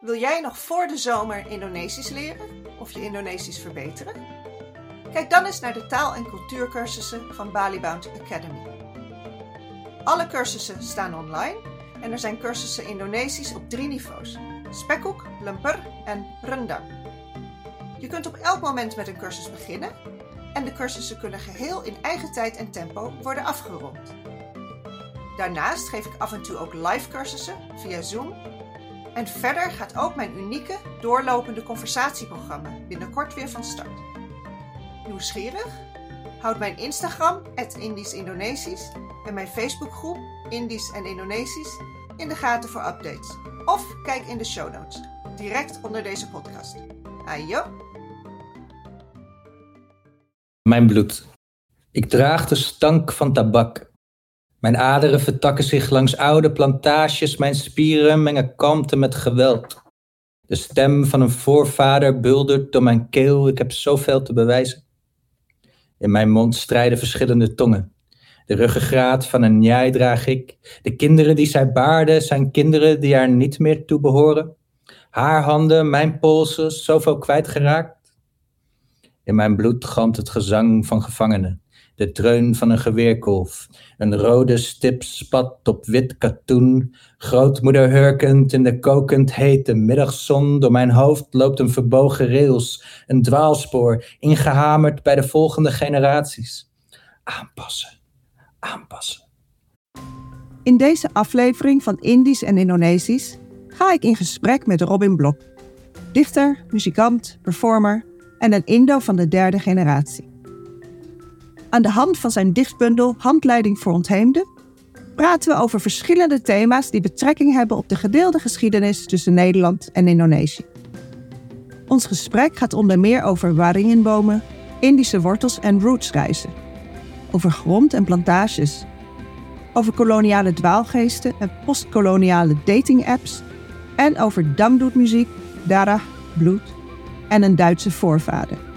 Wil jij nog voor de zomer Indonesisch leren of je Indonesisch verbeteren? Kijk dan eens naar de taal- en cultuurcursussen van Balibound Academy. Alle cursussen staan online en er zijn cursussen Indonesisch op drie niveaus: spekhoek, lemper en rendang. Je kunt op elk moment met een cursus beginnen en de cursussen kunnen geheel in eigen tijd en tempo worden afgerond. Daarnaast geef ik af en toe ook live cursussen via Zoom. En verder gaat ook mijn unieke doorlopende conversatieprogramma binnenkort weer van start. Nieuwsgierig? Houd mijn Instagram, Indisch Indonesisch, en mijn Facebookgroep Indisch en Indonesisch in de gaten voor updates. Of kijk in de show notes, direct onder deze podcast. Ayo! Mijn bloed. Ik draag de stank van tabak. Mijn aderen vertakken zich langs oude plantages, mijn spieren mengen kalmte met geweld. De stem van een voorvader buldert door mijn keel, ik heb zoveel te bewijzen. In mijn mond strijden verschillende tongen. De ruggengraat van een njai draag ik. De kinderen die zij baarde zijn kinderen die haar niet meer toe behoren. Haar handen, mijn polsen, zoveel kwijtgeraakt. In mijn bloed galmt het gezang van gevangenen de dreun van een geweerkolf. Een rode stip spat op wit katoen. Grootmoeder hurkend in de kokend hete middagzon. Door mijn hoofd loopt een verbogen rails, een dwaalspoor, ingehamerd bij de volgende generaties. Aanpassen, aanpassen. In deze aflevering van Indisch en Indonesisch ga ik in gesprek met Robin Blok. Dichter, muzikant, performer en een Indo van de derde generatie. Aan de hand van zijn dichtbundel Handleiding voor Ontheemden praten we over verschillende thema's die betrekking hebben op de gedeelde geschiedenis tussen Nederland en Indonesië. Ons gesprek gaat onder meer over waringenbomen, Indische wortels en rootsreizen, over grond en plantages, over koloniale dwaalgeesten en postkoloniale dating-apps en over damdoetmuziek, darah, bloed en een Duitse voorvader.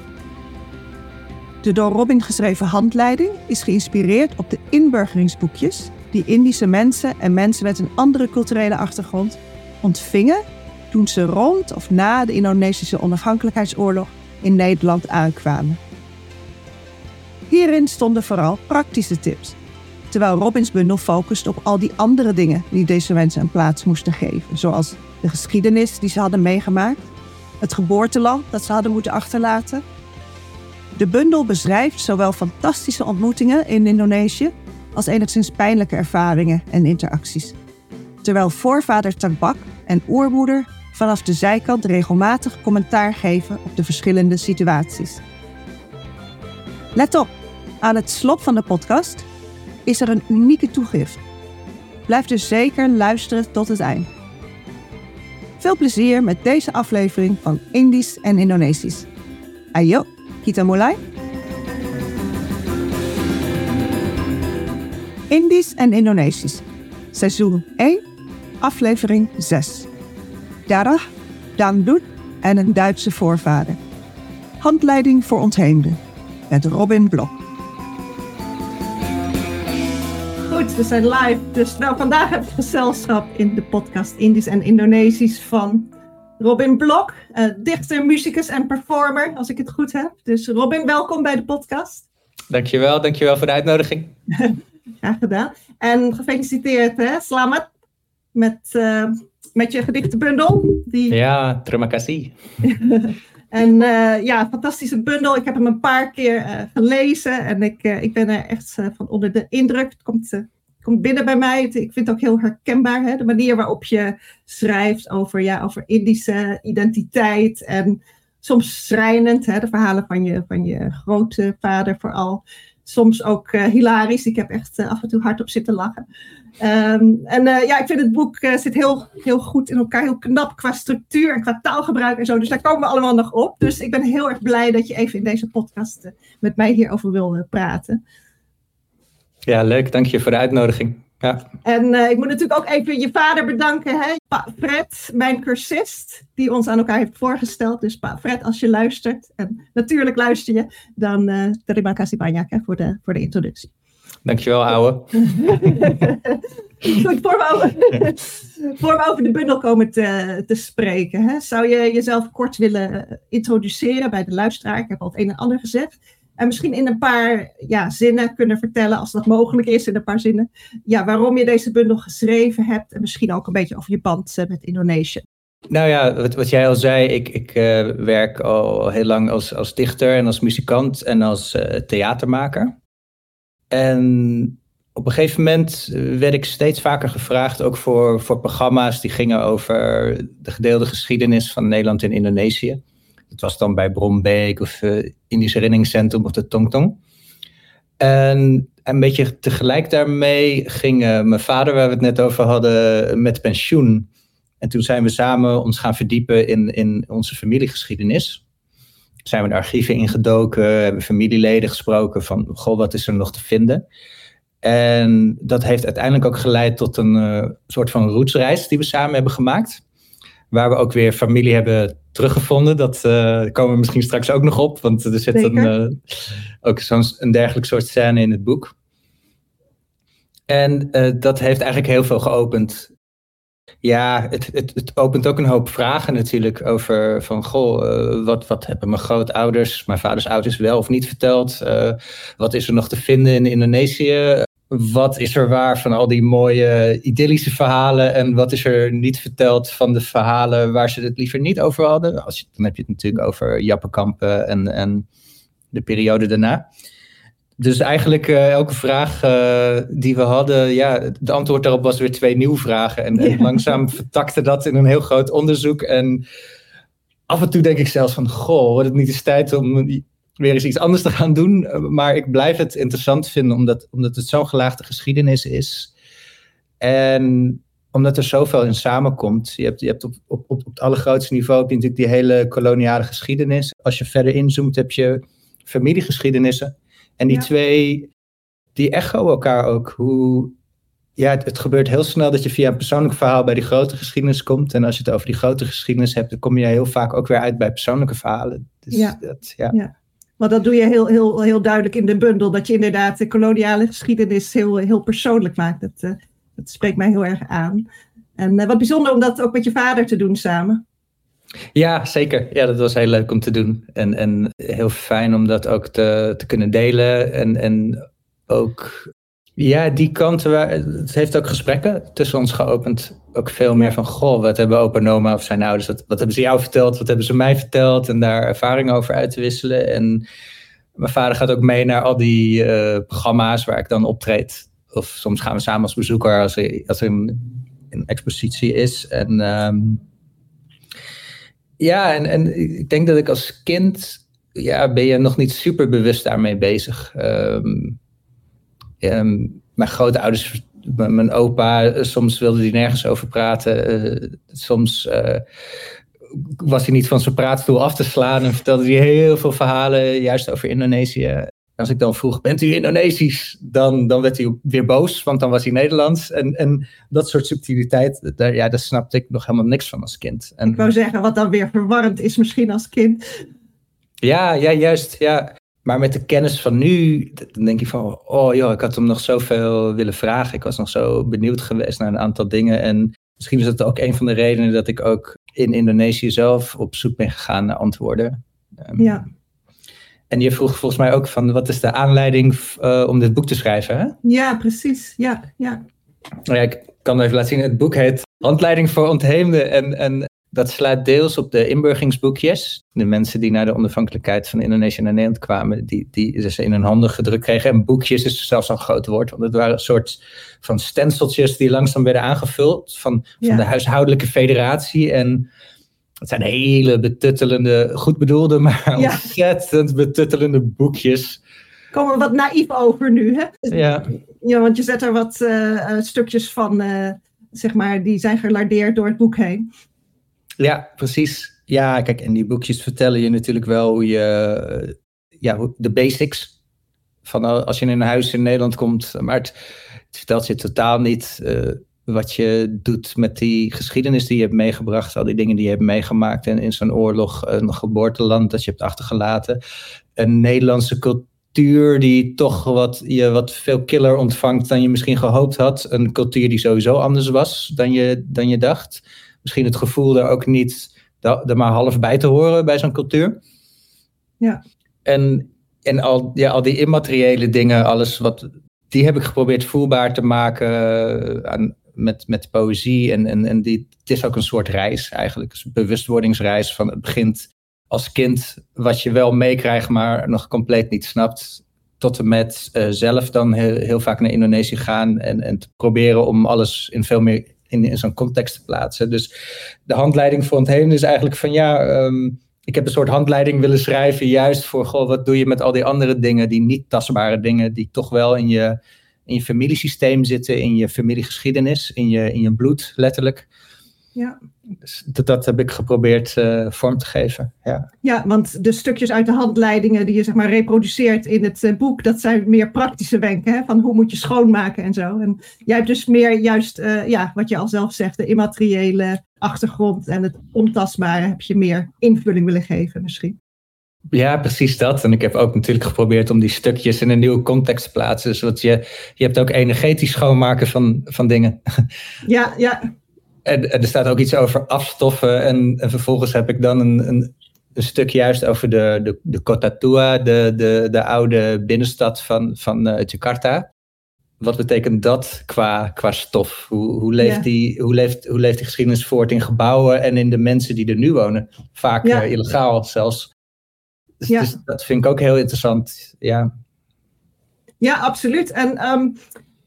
De door Robin geschreven handleiding is geïnspireerd op de inburgeringsboekjes die Indische mensen en mensen met een andere culturele achtergrond ontvingen toen ze rond of na de Indonesische onafhankelijkheidsoorlog in Nederland aankwamen. Hierin stonden vooral praktische tips, terwijl Robins bundel focust op al die andere dingen die deze mensen een plaats moesten geven, zoals de geschiedenis die ze hadden meegemaakt, het geboorteland dat ze hadden moeten achterlaten de bundel beschrijft zowel fantastische ontmoetingen in Indonesië als enigszins pijnlijke ervaringen en interacties. Terwijl voorvader Tabak en oermoeder vanaf de zijkant regelmatig commentaar geven op de verschillende situaties. Let op, aan het slot van de podcast is er een unieke toegift. Blijf dus zeker luisteren tot het eind. Veel plezier met deze aflevering van Indisch en Indonesisch. Ayo! Kita mulai? Indisch en Indonesisch. Seizoen 1, aflevering 6. Darah, Dangdut en een Duitse voorvader. Handleiding voor ontheemden. Met Robin Blok. Goed, we zijn live. Dus nou, vandaag heb gezelschap in de podcast Indisch en Indonesisch van Robin Blok, uh, dichter, muzikus en performer, als ik het goed heb. Dus Robin, welkom bij de podcast. Dankjewel, dankjewel voor de uitnodiging. Graag gedaan. En gefeliciteerd, hè, Slamet, met, uh, met je gedichtenbundel. Die... Ja, terima kasih. en uh, ja, fantastische bundel. Ik heb hem een paar keer gelezen en ik, ik ben er echt van onder de indruk. Het komt komt binnen bij mij. Ik vind het ook heel herkenbaar, hè? de manier waarop je schrijft over, ja, over Indische identiteit. En soms schrijnend, hè? de verhalen van je, van je grootvader vooral. Soms ook uh, hilarisch. Ik heb echt uh, af en toe hard op zitten lachen. Um, en uh, ja, ik vind het boek zit heel, heel goed in elkaar. Heel knap qua structuur en qua taalgebruik en zo. Dus daar komen we allemaal nog op. Dus ik ben heel erg blij dat je even in deze podcast met mij hierover wil praten. Ja, leuk. Dank je voor de uitnodiging. Ja. En uh, ik moet natuurlijk ook even je vader bedanken, hè? Pa Fred, mijn cursist, die ons aan elkaar heeft voorgesteld. Dus pa Fred, als je luistert, en natuurlijk luister je, dan uh, terima kasih banyak hè, voor, de, voor de introductie. Dankjewel, ouwe. Goed, voor we, over, voor we over de bundel komen te, te spreken, hè, zou je jezelf kort willen introduceren bij de luisteraar? Ik heb al het een en ander gezegd. En misschien in een paar ja, zinnen kunnen vertellen, als dat mogelijk is, in een paar zinnen, ja, waarom je deze bundel geschreven hebt. En misschien ook een beetje over je band eh, met Indonesië. Nou ja, wat, wat jij al zei, ik, ik uh, werk al heel lang als, als dichter en als muzikant en als uh, theatermaker. En op een gegeven moment werd ik steeds vaker gevraagd, ook voor, voor programma's die gingen over de gedeelde geschiedenis van Nederland en Indonesië. Dat was dan bij Brombeek of uh, Indisch Herinneringscentrum of de Tongtong. En een beetje tegelijk daarmee ging uh, mijn vader, waar we het net over hadden, met pensioen. En toen zijn we samen ons gaan verdiepen in, in onze familiegeschiedenis. Zijn we de archieven ingedoken, hebben familieleden gesproken van, goh, wat is er nog te vinden? En dat heeft uiteindelijk ook geleid tot een uh, soort van rootsreis die we samen hebben gemaakt. Waar we ook weer familie hebben teruggevonden. Dat uh, komen we misschien straks ook nog op. Want er zit een, uh, ook zo'n een dergelijk soort scène in het boek. En uh, dat heeft eigenlijk heel veel geopend. Ja, het, het, het, opent ook een hoop vragen natuurlijk over van, goh, wat, wat hebben mijn grootouders, mijn vaders ouders wel of niet verteld? wat is er nog te vinden in Indonesië? Wat is er waar van al die mooie idyllische verhalen en wat is er niet verteld van de verhalen waar ze het liever niet over hadden. Als je, dan heb je het natuurlijk over Jappenkampen en, en de periode daarna. Dus eigenlijk uh, elke vraag uh, die we hadden, ja, de antwoord daarop was weer twee nieuwe vragen. En, en langzaam vertakte dat in een heel groot onderzoek. En af en toe denk ik zelfs van, goh, wordt het niet eens tijd om weer eens iets anders te gaan doen. Eh, maar ik blijf het interessant vinden, omdat, omdat het zo'n gelaagde geschiedenis is. En omdat er zoveel in samenkomt. Je hebt, je hebt op, op, op, het allergrootste niveau heb je natuurlijk die hele koloniale geschiedenis. Als je verder inzoomt, heb je familiegeschiedenissen. En die twee, die echo elkaar ook. Hoe, ja, het, het, gebeurt heel snel dat je via een persoonlijk verhaal bij die grote geschiedenis komt. En als je het over die grote geschiedenis hebt, dan kom je heel vaak ook weer uit bij persoonlijke verhalen. Dus ja. Dat, ja. ja. Maar dat doe je heel, heel, heel duidelijk in de bundel. Dat je inderdaad de koloniale geschiedenis heel, heel persoonlijk maakt. Dat, uh, dat spreekt mij heel erg aan. En uh, wat bijzonder om dat ook met je vader te doen samen. Ja, zeker. Ja, dat was heel leuk om te doen. En, en heel fijn om dat ook te, te kunnen delen. En, en ook, ja, die waar, het heeft ook gesprekken tussen ons geopend. Ook veel meer van, goh, wat hebben opa en oma of zijn ouders, wat, hebben ze jou verteld, wat hebben ze mij verteld? En daar ervaringen over uit te wisselen. En mijn vader gaat ook mee naar al die uh, programma's waar ik dan optreed. Of soms gaan we samen als bezoeker als er, als een, expositie is. En um, ja, en, en ik denk dat ik als kind, ja, ben je nog niet super bewust daarmee bezig. Um, um, mijn grootouders, mijn opa, soms wilde hij nergens over praten. Uh, soms uh, was hij niet van zijn praatstoel af te slaan en vertelde hij heel veel verhalen, juist over Indonesië. Als ik dan vroeg, bent u Indonesisch? Dan, dan werd hij weer boos, want dan was hij Nederlands. En, en dat soort subtiliteit, daar, ja, daar snapte ik nog helemaal niks van als kind. En, ik wou zeggen, wat dan weer verwarrend is misschien als kind. Ja, ja, juist. Ja. Maar met de kennis van nu, dan denk je van, oh joh, ik had hem nog zoveel willen vragen. Ik was nog zo benieuwd geweest naar een aantal dingen. En misschien is dat ook een van de redenen dat ik ook in Indonesië zelf op zoek ben gegaan naar antwoorden. Um, ja. En je vroeg volgens mij ook van, wat is de aanleiding uh, om dit boek te schrijven? Hè? Ja, precies. Ja, ja. Ja, ik kan even laten zien. Het boek heet Handleiding voor Ontheemden. En, en dat slaat deels op de inburgingsboekjes. De mensen die naar de onafhankelijkheid van Indonesië naar Nederland kwamen, die, die ze in hun handen gedrukt kregen. En boekjes is zelfs een groot woord, want het waren een soort van stenseltjes die langzaam werden aangevuld van, ja. van de huishoudelijke federatie. En het zijn hele betuttelende, goed bedoelde, maar ja. ontzettend betuttelende boekjes. Komen wat naïef over nu, hè? Ja. Ja, want je zet er wat uh, stukjes van, uh, zeg maar, die zijn gelardeerd door het boek heen. Ja, precies. Ja, kijk, en die boekjes vertellen je natuurlijk wel hoe je, ja, de basics van als je in een huis in Nederland komt. Maar het, het vertelt je totaal niet uh, wat je doet met die geschiedenis die je hebt meegebracht. Al die dingen die je hebt meegemaakt en in zo'n oorlog, een geboorteland dat je hebt achtergelaten. Een Nederlandse cultuur cultuur die toch wat, je wat veel killer ontvangt dan je misschien gehoopt had. Een cultuur die sowieso anders was dan je, dan je dacht. Misschien het gevoel er ook niet er maar half bij te horen bij zo'n cultuur. Ja. En, en al, ja, al die immateriële dingen, alles wat, die heb ik geprobeerd voelbaar te maken eh, aan, met, met poëzie. En, en, en die, het is ook een soort reis eigenlijk. een bewustwordingsreis van het begint als kind wat je wel meekrijgt, maar nog compleet niet snapt. Tot en met uh, zelf dan heel, heel vaak naar Indonesië gaan en, en te proberen om alles in veel meer in, zo'n context te plaatsen. Dus de handleiding voor ontheemden is eigenlijk van ja, um, ik heb een soort handleiding willen schrijven, juist voor goh, wat doe je met al die andere dingen, die niet tastbare dingen, die toch wel in je, in je familiesysteem zitten, in je familiegeschiedenis, in je, in je bloed, letterlijk. Ja. Dus dat, dat heb ik geprobeerd uh, vorm te geven. Ja. ja, want de stukjes uit de handleidingen die je zeg maar reproduceert in het uh, boek, dat zijn meer praktische wenken. Hè? Van hoe moet je schoonmaken en zo. En jij hebt dus meer juist, uh, ja, wat je al zelf zegt, de immateriële achtergrond en het ontastbare heb je meer invulling willen geven misschien. Ja, precies dat. En ik heb ook natuurlijk geprobeerd om die stukjes in een nieuwe context te plaatsen. Zodat je, je hebt ook energetisch schoonmaken van, van dingen. Ja, ja. En, er staat ook iets over afstoffen. En, en vervolgens heb ik dan een, een, een, stuk juist over de, de, de Kota Tua, de, de, de oude binnenstad van, van uh, Jakarta. Wat betekent dat qua, qua stof? Hoe, hoe, leeft die, hoe, leeft, hoe leeft die geschiedenis voort in gebouwen en in de mensen die er nu wonen? Vaak ja. uh, illegaal zelfs. Dus, ja. dus, dat vind ik ook heel interessant. Ja, ja absoluut. En um,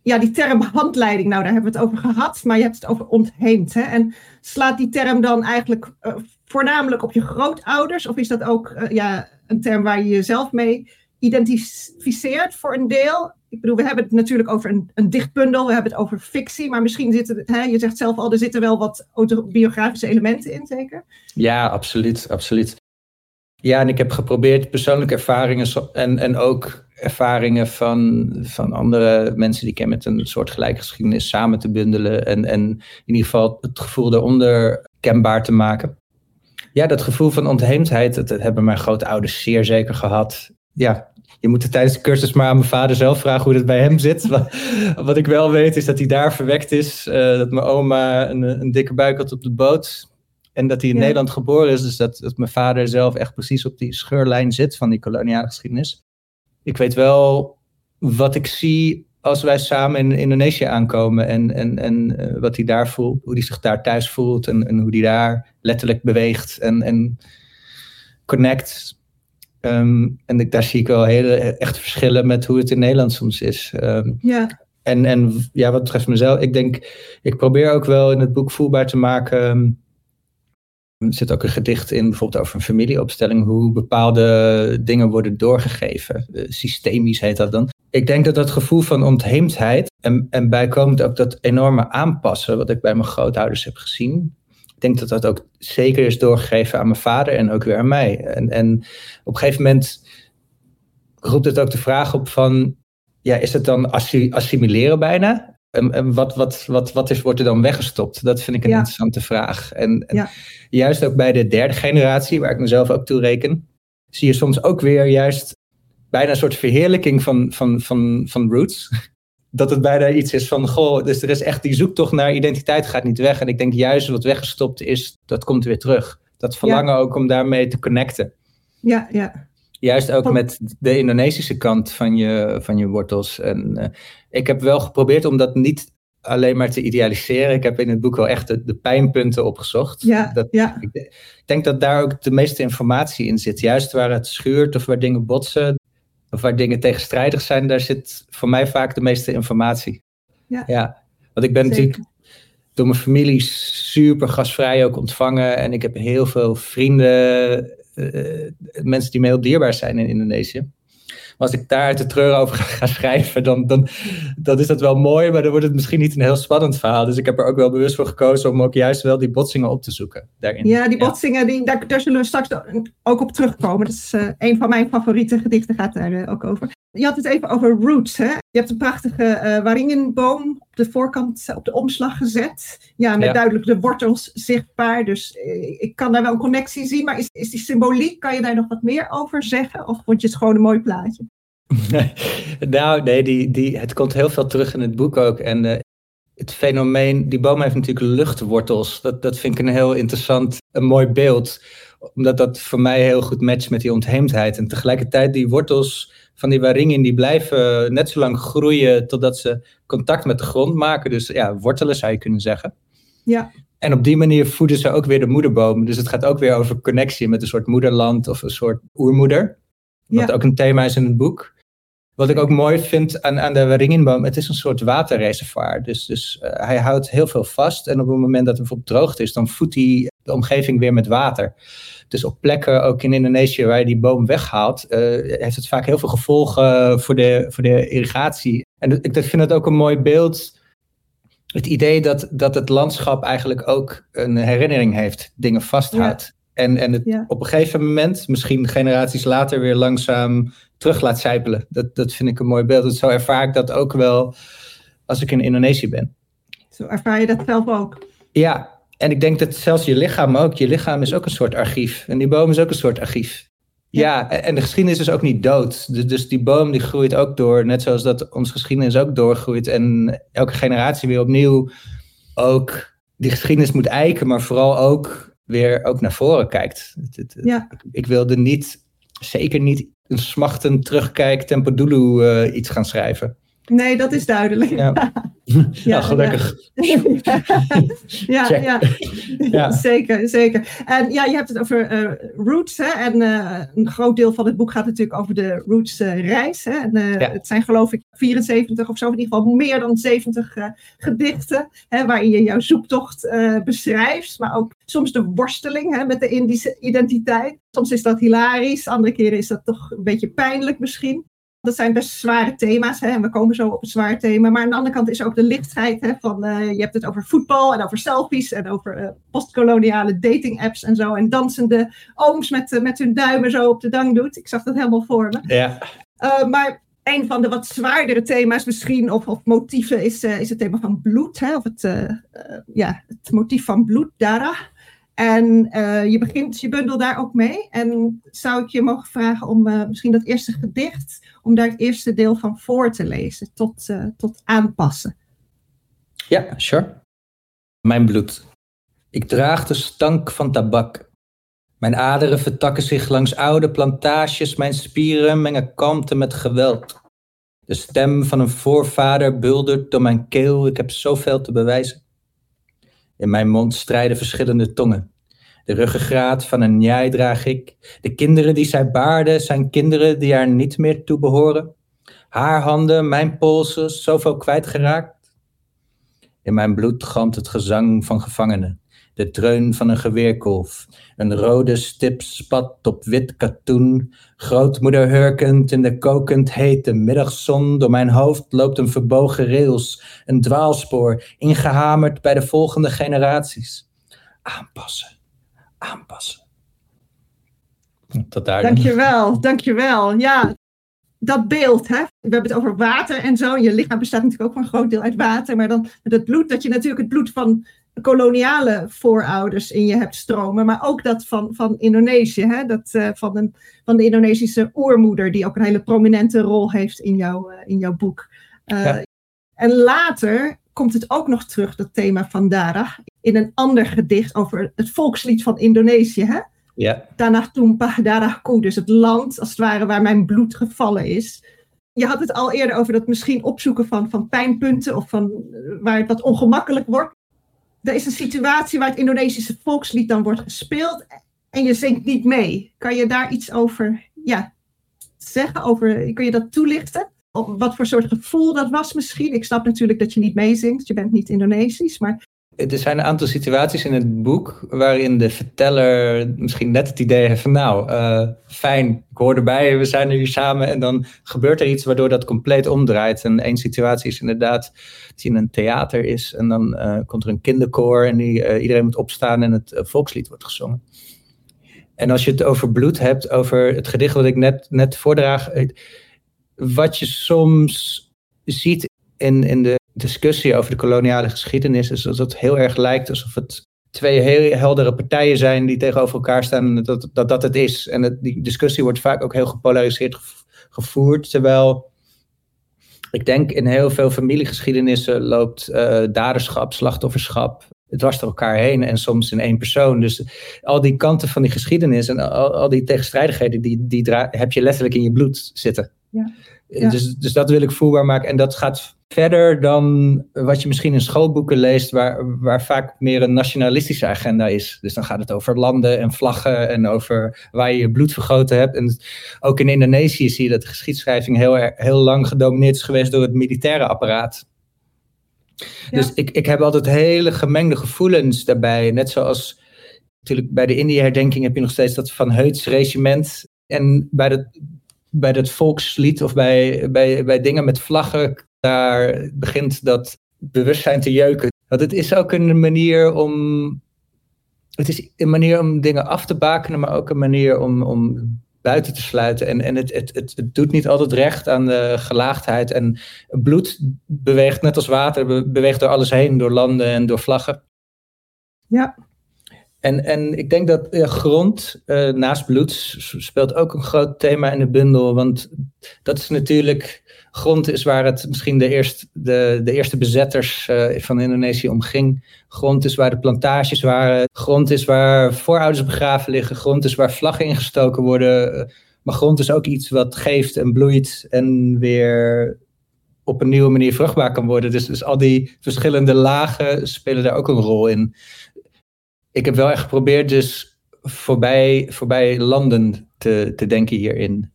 ja, die term handleiding, nou daar hebben we het over gehad, maar je hebt het over ontheemd. Hè? En slaat die term dan eigenlijk uh, voornamelijk op je grootouders? Of is dat ook uh, ja, een term waar je jezelf mee identificeert voor een deel? Ik bedoel, we hebben het natuurlijk over een, een dichtbundel, we hebben het over fictie, maar misschien zitten, hè, je zegt zelf al, er zitten wel wat autobiografische elementen in, zeker? Ja, absoluut, absoluut. Ja, en ik heb geprobeerd persoonlijke ervaringen en, en ook ervaringen van, van andere mensen die ik ken met een soort gelijke geschiedenis samen te bundelen. En, en in ieder geval het gevoel daaronder kenbaar te maken. Ja, dat gevoel van ontheemdheid, dat, hebben mijn grootouders zeer zeker gehad. Ja, je moet het tijdens de cursus maar aan mijn vader zelf vragen hoe het bij hem zit. wat, wat ik wel weet is dat hij daar verwekt is. Uh, dat mijn oma een, een dikke buik had op de boot. En dat hij in Nederland geboren is. Dus dat, dat mijn vader zelf echt precies op die scheurlijn zit van die koloniale geschiedenis. Ik weet wel wat ik zie als wij samen in Indonesië aankomen. En, en, en uh, wat hij daar voelt, hoe hij zich daar thuis voelt. En, en hoe hij daar letterlijk beweegt en, en connect. Um, en ik, daar zie ik wel hele echt verschillen met hoe het in Nederland soms is. Um, ja. En, en ja, wat betreft mezelf, ik denk, ik probeer ook wel in het boek voelbaar te maken. Er zit ook een gedicht in, bijvoorbeeld over een familieopstelling, hoe bepaalde dingen worden doorgegeven. Uh, systemisch heet dat dan. Ik denk dat dat gevoel van ontheemdheid en, en bijkomend ook dat enorme aanpassen, wat ik bij mijn grootouders heb gezien, ik denk dat dat ook zeker is doorgegeven aan mijn vader en ook weer aan mij. En, en op een gegeven moment roept het ook de vraag op van, ja, is het dan assimileren bijna? En, en wat, wat, wat, wat is, wordt er dan weggestopt? Dat vind ik een interessante vraag. En, en juist ook bij de derde generatie, waar ik mezelf ook toe reken, zie je soms ook weer juist bijna een soort verheerlijking van, van, van, van roots. Dat het bijna iets is van, goh, dus er is echt die zoektocht naar identiteit gaat niet weg. En ik denk juist wat weggestopt is, dat komt weer terug. Dat verlangen ook om daarmee te connecten. Ja, ja. Juist ook met de Indonesische kant van je, van je wortels. En uh, ik heb wel geprobeerd om dat niet alleen maar te idealiseren. Ik heb in het boek wel echt de, de pijnpunten opgezocht. Ja, dat, ja. Ik denk dat daar ook de meeste informatie in zit. Juist waar het schuurt of waar dingen botsen of waar dingen tegenstrijdig zijn, daar zit voor mij vaak de meeste informatie. Ja, ja. want ik ben natuurlijk door mijn familie super gasvrij ook ontvangen en ik heb heel veel vrienden mensen die me heel dierbaar zijn in Indonesië. Maar als ik daar uit de treur over ga, schrijven, dan, dan, dan is dat wel mooi, maar dan wordt het misschien niet een heel spannend verhaal. Dus ik heb er ook wel bewust voor gekozen om ook juist wel die botsingen op te zoeken daarin. Ja, die botsingen, Die, daar, daar, zullen we straks ook op terugkomen. Dat is uh, een van mijn favoriete gedichten, gaat daar uh, ook over. Je had het even over roots. Hè? Je hebt een prachtige uh, waringenboom op de voorkant, op de omslag gezet. Ja, met duidelijk de wortels zichtbaar. Dus uh, ik kan daar wel een connectie zien. Maar is, is die symboliek, kan je daar nog wat meer over zeggen? Of vond je het gewoon een mooi plaatje? nou, nee, die, die, het komt heel veel terug in het boek ook. En uh, het fenomeen, die boom heeft natuurlijk luchtwortels. Dat, dat vind ik een heel interessant, een mooi beeld. Omdat dat voor mij heel goed matcht met die ontheemdheid. En tegelijkertijd die wortels van die waringen, die blijven net zo lang groeien totdat ze contact met de grond maken. Dus ja, wortelen zou je kunnen zeggen. Ja. En op die manier voeden ze ook weer de moederboom. Dus het gaat ook weer over connectie met een soort moederland of een soort oermoeder. Wat ook een thema is in het boek. Wat ik ook mooi vind aan, aan de waringenboom, het is een soort waterreservoir. Dus, dus uh, hij houdt heel veel vast. En op het moment dat het bijvoorbeeld droogte is, dan voedt hij de omgeving weer met water. Dus op plekken, ook in Indonesië, waar je die boom weghaalt, uh, heeft het vaak heel veel gevolgen voor de, voor de irrigatie. En ik vind het ook een mooi beeld. Het idee dat, dat het landschap eigenlijk ook een herinnering heeft, dingen vasthoudt. En, en het op een gegeven moment, misschien generaties later, weer langzaam terug laat zijpelen. Dat, dat vind ik een mooi beeld. Dat zo ervaar ik dat ook wel als ik in Indonesië ben. Zo ervaar je dat zelf ook? Ja, en ik denk dat zelfs je lichaam ook. Je lichaam is ook een soort archief. En die boom is ook een soort archief. Ja, en de geschiedenis is ook niet dood. Dus, dus die boom die groeit ook door, net zoals dat onze geschiedenis ook doorgroeit. En elke generatie weer opnieuw ook die geschiedenis moet eiken, maar vooral ook weer ook naar voren kijkt. Ja. Ik wilde niet, zeker niet een smachtend terugkijk Tempodulu uh, iets gaan schrijven. Nee, dat is duidelijk. Ja, ja, gelukkig. Ja. ja, ja. zeker, zeker. En ja, je hebt het over uh, Roots. Hè? En uh, een groot deel van het boek gaat natuurlijk over de Roots uh, reis. Hè? En, Het zijn geloof ik 74 of zo, in ieder geval meer dan 70 gedichten. Hè, waarin je jouw zoektocht beschrijft. Maar ook soms de worsteling hè, met de Indische identiteit. Soms is dat hilarisch, andere keren is dat toch een beetje pijnlijk misschien. Dat zijn best zware thema's hè, en we komen zo op een zwaar thema. Maar aan de andere kant is ook de lichtheid hè, van, uh, je hebt het over voetbal en over selfies en over uh, postkoloniale dating apps en zo. En dansende ooms met, uh, met hun duimen zo op de dang doet. Ik zag dat helemaal voor me. Ja. maar een van de wat zwaardere thema's misschien, of, of motieven, is, is het thema van bloed. Hè, of het, ja, het motief van bloed, Dara. En uh, je begint je bundel daar ook mee. En zou ik je mogen vragen om uh, misschien dat eerste gedicht, om daar het eerste deel van voor te lezen, tot, uh, tot aanpassen? Ja, sure. Mijn bloed. Ik draag de stank van tabak. Mijn aderen vertakken zich langs oude plantages, mijn spieren mengen kalmte met geweld. De stem van een voorvader buldert door mijn keel, ik heb zoveel te bewijzen. In mijn mond strijden verschillende tongen. De ruggengraat van een njai draag ik. De kinderen die zij baarde zijn kinderen die haar niet meer toe behoren. Haar handen, mijn polsen, zoveel kwijtgeraakt. In mijn bloed galmt het gezang van gevangenen. De dreun van een geweerkolf. Een rode stip spat op wit katoen. Grootmoeder hurkend in de kokend hete middagzon. Door mijn hoofd loopt een verbogen rails. Een dwaalspoor, ingehamerd bij de volgende generaties. Aanpassen aanpassen. Tot daar dankjewel, dankjewel. Ja, dat beeld, hè? we hebben het over water en zo. Je lichaam bestaat natuurlijk ook voor een groot deel uit water. Maar dan het bloed, dat je natuurlijk het bloed van koloniale voorouders in je hebt stromen. Maar ook dat van, van Indonesië, hè? Dat, uh, van, een, van de Indonesische oermoeder, die ook een hele prominente rol heeft in, jou, uh, in jouw boek. Uh, En later komt het ook nog terug, dat thema van Dara, in een ander gedicht over het volkslied van Indonesië. Hè? Ja. Tanah Tumpah Darahku, dus het land als het ware waar mijn bloed gevallen is. Je had het al eerder over dat misschien opzoeken van, van pijnpunten of van waar het wat ongemakkelijk wordt. Er is een situatie waar het Indonesische volkslied dan wordt gespeeld en je zingt niet mee. Kan je daar iets over ja, zeggen? Over, kun je dat toelichten? wat voor soort gevoel dat was misschien. Ik snap natuurlijk dat je niet meezingt, je bent niet Indonesisch, maar... Er zijn een aantal situaties in het boek waarin de verteller misschien net het idee heeft van nou, uh, fijn, ik hoor erbij, we zijn hier samen en dan gebeurt er iets waardoor dat compleet omdraait. En één situatie is inderdaad dat je in een theater is en dan uh, komt er een kinderkoor en die, uh, iedereen moet opstaan en het volkslied wordt gezongen. En als je het over bloed hebt, over het gedicht wat ik net, net voordraag, wat je soms ziet in, in de discussie over de koloniale geschiedenis, is dat het heel erg lijkt alsof het twee heel heldere partijen zijn die tegenover elkaar staan en dat dat, dat het is. En het, die discussie wordt vaak ook heel gepolariseerd gevoerd. Terwijl ik denk in heel veel familiegeschiedenissen loopt uh, daderschap, slachtofferschap dwars door elkaar heen en soms in één persoon. Dus al die kanten van die geschiedenis en al, al die tegenstrijdigheden, die, die heb je letterlijk in je bloed zitten. Ja. Dus, dus dat wil ik voelbaar maken. En dat gaat verder dan wat je misschien in schoolboeken leest, waar, waar vaak meer een nationalistische agenda is. Dus dan gaat het over landen en vlaggen en over waar je je bloed vergoten hebt. En ook in Indonesië zie je dat de geschiedschrijving heel, heel lang gedomineerd is geweest door het militaire apparaat. Dus ik, ik heb altijd hele gemengde gevoelens daarbij. Net zoals natuurlijk bij de India-herdenking heb je nog steeds dat Van Heuts regiment. En bij dat, bij dat volkslied of bij, bij, bij dingen met vlaggen, daar begint dat bewustzijn te jeuken. Want het is ook een manier om. Het is een manier om dingen af te bakenen, maar ook een manier om, om buiten te sluiten. En, en het, het, het, het, doet niet altijd recht aan de gelaagdheid. En bloed beweegt net als water, beweegt door alles heen, door landen en door vlaggen. Ja. En, en ik denk dat grond uh, naast bloed speelt ook een groot thema in de bundel. Want dat is natuurlijk, grond is waar het misschien de, eerst, de, de eerste bezetters uh, van Indonesië omging. Grond is waar de plantages waren. Grond is waar voorouders begraven liggen. Grond is waar vlaggen ingestoken worden. Maar grond is ook iets wat geeft en bloeit en weer op een nieuwe manier vruchtbaar kan worden. Dus, dus al die verschillende lagen spelen daar ook een rol in ik heb wel echt geprobeerd dus voorbij, voorbij landen te, te denken hierin.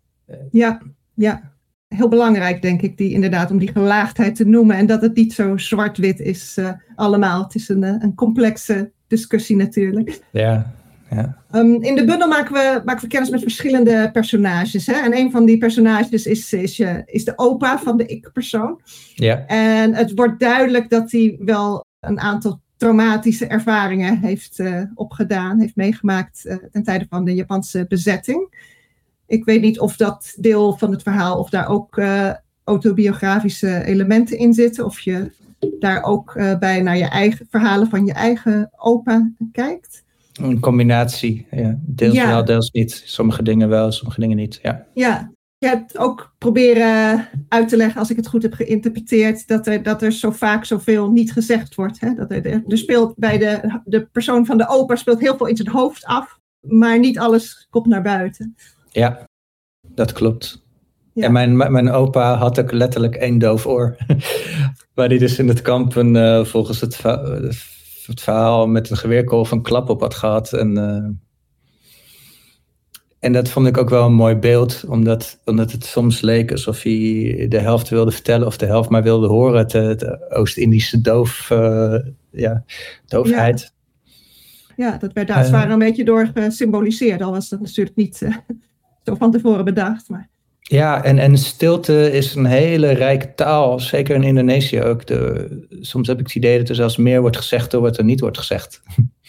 Ja, ja. Heel belangrijk, denk ik, die, inderdaad, om die gelaagdheid te noemen. En dat het niet zo zwart-wit is uh, allemaal. Het is een, eh, een complexe discussie natuurlijk. Ja, ja. Um, in de bundel maken we, maken we kennis met verschillende personages. Hè? En een van die personages is, is, uh, is de opa van de ik-persoon. Ja. En het wordt duidelijk dat hij wel een aantal traumatische ervaringen heeft uh, opgedaan, heeft meegemaakt uh, ten tijde van de Japanse bezetting. Ik weet niet of dat deel van het verhaal, of daar ook uh, autobiografische elementen in zitten, of je daar ook bij naar je eigen verhalen van je eigen opa kijkt. Een combinatie, ja. Deels ja. wel, deels niet. Sommige dingen wel, sommige dingen niet, ja. Ja, hebt ook proberen uit te leggen, als ik het goed heb geïnterpreteerd, dat er, dat er zo vaak zoveel niet gezegd wordt. Hè? Dat er, er speelt bij de, de persoon van de opa speelt heel veel in zijn hoofd af, maar niet alles komt naar buiten. Ja, dat klopt. Ja. En mijn, mijn opa had ook letterlijk één doof oor. Waar hij dus in het kamp een, uh, volgens het, het, verhaal met een geweerkool van klap op had gehad. En uh, en dat vond ik ook wel een mooi beeld, omdat, omdat het soms leek alsof hij de helft wilde vertellen of de helft maar wilde horen. Het, het Oost-Indische doof, uh, ja, doofheid. Ja. ja dat werd daar zwaar uh, een beetje door gesymboliseerd, al was dat natuurlijk niet uh, zo van tevoren bedacht. Maar... Ja, en, en stilte is een hele rijke taal, zeker in Indonesië ook. De, soms heb ik het idee dat er zelfs meer wordt gezegd door wat er niet wordt gezegd.